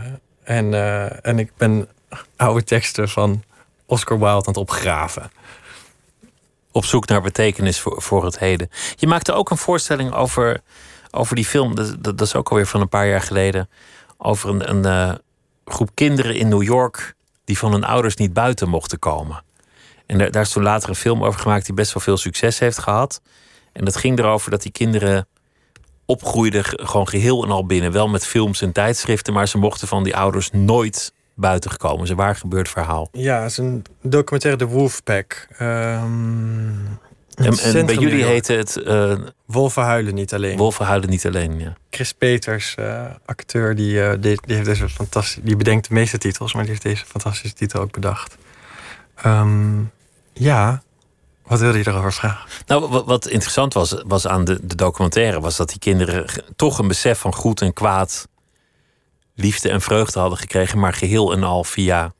en, uh, en ik ben oude teksten van Oscar Wilde aan het opgraven. Op zoek naar betekenis voor, voor het heden. Je maakte ook een voorstelling over over die film, dat, dat, is ook alweer van een paar jaar geleden. Over een, een uh, groep kinderen in New York die van hun ouders niet buiten mochten komen. En daar, daar is toen later een film over gemaakt die best wel veel succes heeft gehad. En dat ging erover dat die kinderen opgroeiden gewoon geheel en al binnen. Wel met films en tijdschriften, maar ze mochten van die ouders nooit buiten gekomen. Ze waar gebeurd verhaal. Ja, het is een documentaire The Wolfpack. Um, en, bij jullie heette het... Uh, Wolven huilen niet alleen. Wolven huilen niet alleen, ja. Chris Peters, uh, acteur, die, uh, die, die, heeft deze fantastische... Die bedenkt de meeste titels, maar die heeft deze fantastische titel ook bedacht. Um, ja, wat wilde je erover vragen? Nou, wat, wat interessant was, was aan de, de, documentaire... was dat die kinderen toch een besef van goed en kwaad... liefde en vreugde hadden gekregen... maar geheel en al via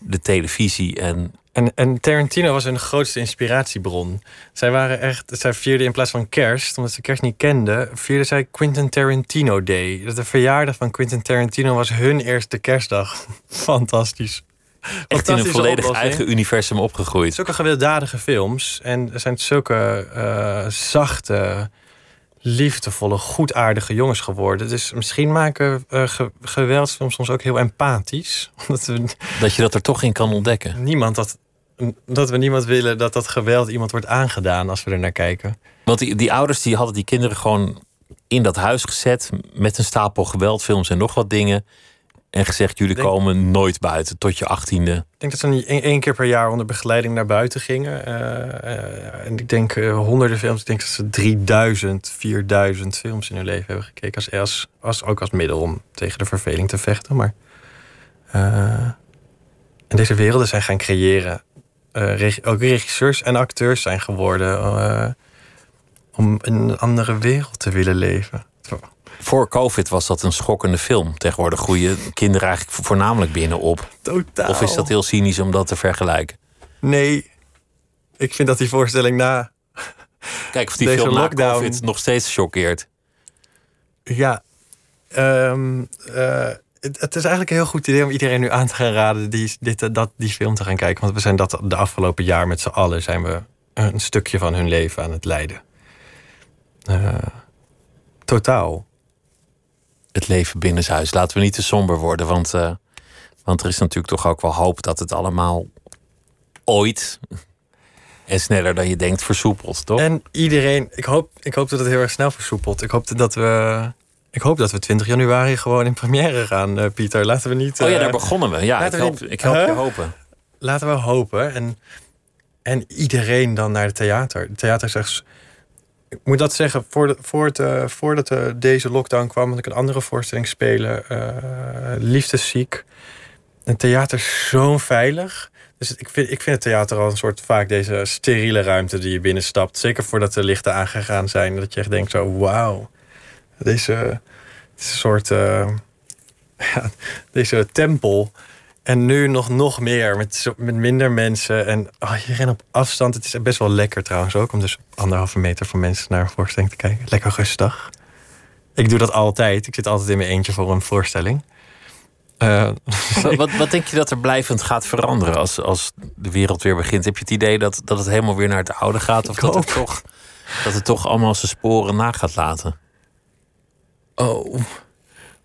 de televisie en en, en Tarantino was hun grootste inspiratiebron. Zij waren echt, zij vierden in plaats van kerst, omdat ze kerst niet kenden, vierden zij Quentin Tarantino Day. Dat de verjaardag van Quentin Tarantino was hun eerste kerstdag. Fantastisch. Echt in een volledig eigen universum opgegroeid. Zulke gewelddadige films. En er zijn zulke uh, zachte, liefdevolle, goedaardige jongens geworden. Dus misschien maken uh, ge geweldsfilms soms ook heel empathisch. Omdat we, dat je dat er toch in kan ontdekken. Niemand dat, dat we niemand willen dat dat geweld iemand wordt aangedaan als we er naar kijken. Want die, die ouders die hadden die kinderen gewoon in dat huis gezet met een stapel geweldfilms en nog wat dingen. En gezegd, jullie Denk- komen nooit buiten tot je achttiende. Ik denk dat ze niet één keer per jaar onder begeleiding naar buiten gingen. Eh, eh, en ik denk eh, honderden films. Ik denk dat ze 3000, 4000 films in hun leven hebben gekeken. Als, als, als, ook als middel om tegen de verveling te vechten. Maar, en deze werelden zijn gaan creëren. Reg- ook regisseurs en acteurs zijn geworden. om in een andere wereld te willen leven. Voor COVID was dat een schokkende film. Tegenwoordig groeien kinderen eigenlijk voornamelijk binnen op. Totaal. Of is dat heel cynisch om dat te vergelijken? Nee, ik vind dat die voorstelling na Kijk of die Deze film na lockdown- COVID nog steeds choqueert. Ja, ehm, eh, het, het is eigenlijk een heel goed idee om iedereen nu aan te gaan raden die, dit, dat, die film te gaan kijken. Want we zijn dat de afgelopen jaar met z'n allen zijn we een stukje van hun leven aan het leiden. Eh, totaal. Het leven binnenshuis. Laten we niet te somber worden, want, eh, want er is natuurlijk toch ook wel hoop dat het allemaal ooit en sneller dan je denkt versoepelt, toch? En iedereen, ik hoop, ik hoop dat het heel erg snel versoepelt. Ik hoop dat we, ik hoop dat we 20 januari gewoon in première gaan, eh, Pieter. Laten we niet. oh ja, eh, daar begonnen we. Ja, ik we help, niet- ik help je hopen. laten we hopen. En, en iedereen dan naar het theater. Het theater is echt... Ik moet dat zeggen, voordat, voordat, eh, voordat eh, deze lockdown kwam... had ik een andere voorstelling spelen. eh, Liefdesziek. Een theater zo veilig. Dus ik vind, ik vind het theater al een soort vaak deze steriele ruimte die je binnenstapt. Zeker voordat de lichten aangegaan zijn. Dat je echt denkt zo, wauw. Deze het soort... eh, ja, deze tempel... En nu nog, nog meer, met, met minder mensen. En oh, iedereen op afstand. Het is best wel lekker trouwens ook... om dus anderhalve meter van mensen naar een voorstelling te kijken. Lekker rustig. Ik doe dat altijd. Ik zit altijd in mijn eentje voor een voorstelling. Eh, Wat, wat, denk je dat er blijvend gaat veranderen als, als de wereld weer begint? Heb je het idee dat, dat het helemaal weer naar het oude gaat? Of dat het, toch, dat het toch allemaal zijn sporen na gaat laten? oh,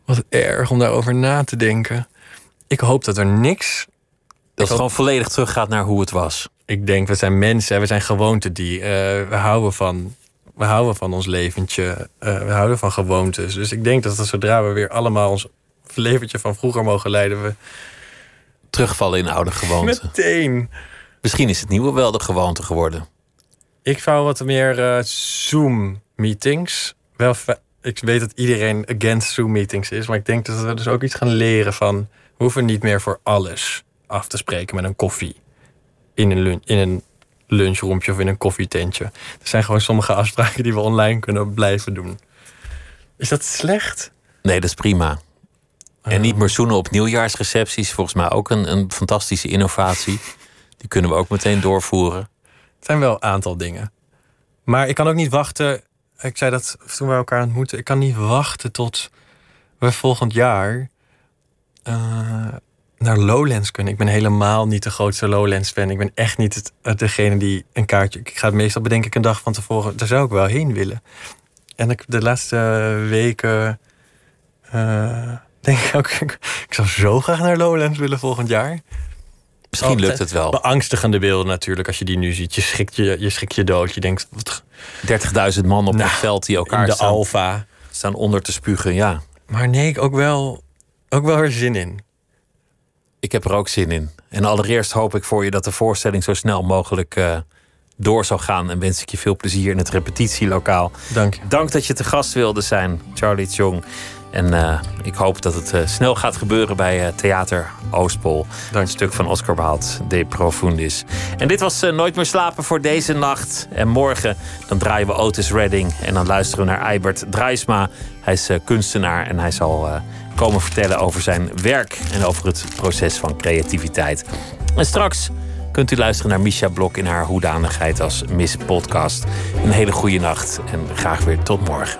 wat erg om daarover na te denken. Ik hoop dat er niks... Dat het gewoon volledig teruggaat naar hoe het was. Ik denk, we zijn mensen, we zijn gewoontedier. Eh we houden van... We houden van ons leventje. eh, we houden van gewoontes. Dus ik denk dat zodra we weer allemaal ons leventje van vroeger mogen leiden... we Terugvallen in oude gewoonten. meteen Misschien is het nieuwe wel de gewoonte geworden. Ik zou wat meer eh, Zoom-meetings. Wel, ik weet dat iedereen against Zoom-meetings is, maar ik denk dat we dus ook iets gaan leren van. We hoeven niet meer voor alles af te spreken met een koffie in een, in een lunchroompje of in een koffietentje. Er zijn gewoon sommige afspraken die we online kunnen blijven doen. Is dat slecht? Nee, dat is prima. En niet meer zoenen op nieuwjaarsrecepties. Volgens mij ook een, een fantastische innovatie. Die kunnen we ook meteen doorvoeren. Het zijn wel een aantal dingen. Maar ik kan ook niet wachten. Ik zei dat toen we elkaar ontmoetten. Ik kan niet wachten tot we volgend jaar eh, naar Lowlands kunnen. Ik ben helemaal niet de grootste Lowlands fan. Ik ben echt niet het, het- degene die een kaartje. Ik ga het meestal bedenk ik een dag van tevoren. Daar zou ik wel heen willen. En ik, de laatste weken eh, denk ik ook. Ik zou zo graag naar Lowlands willen volgend jaar. Misschien lukt het wel. Beangstigende beelden natuurlijk als je die nu ziet. Je schrikt je, je, schrikt je dood. Je denkt, wat 30.000 man op Nou, een veld die in elkaar de staan, alfa. staan onder te spugen. Ja, Maar nee, ik ook wel, ook wel er zin in. ik heb er ook zin in. En allereerst hoop ik voor je dat de voorstelling zo snel mogelijk eh, door zal gaan. En wens ik je veel plezier in het repetitielokaal. Dank je. Dank dat je te gast wilde zijn, Charlie Chong. En eh, ik hoop dat het eh, snel gaat gebeuren bij Theater Oostpol. Dank Een stuk van Oscar Behaald, De Profundis. En dit was Nooit meer slapen voor deze nacht. En morgen dan draaien we Otis Redding. En dan luisteren we naar Eibert Drijsma. Hij is kunstenaar en hij zal komen vertellen over zijn werk... en over het proces van creativiteit. En straks kunt u luisteren naar Misha Blok in haar hoedanigheid als Miss Podcast. Een hele goede nacht en graag weer tot morgen.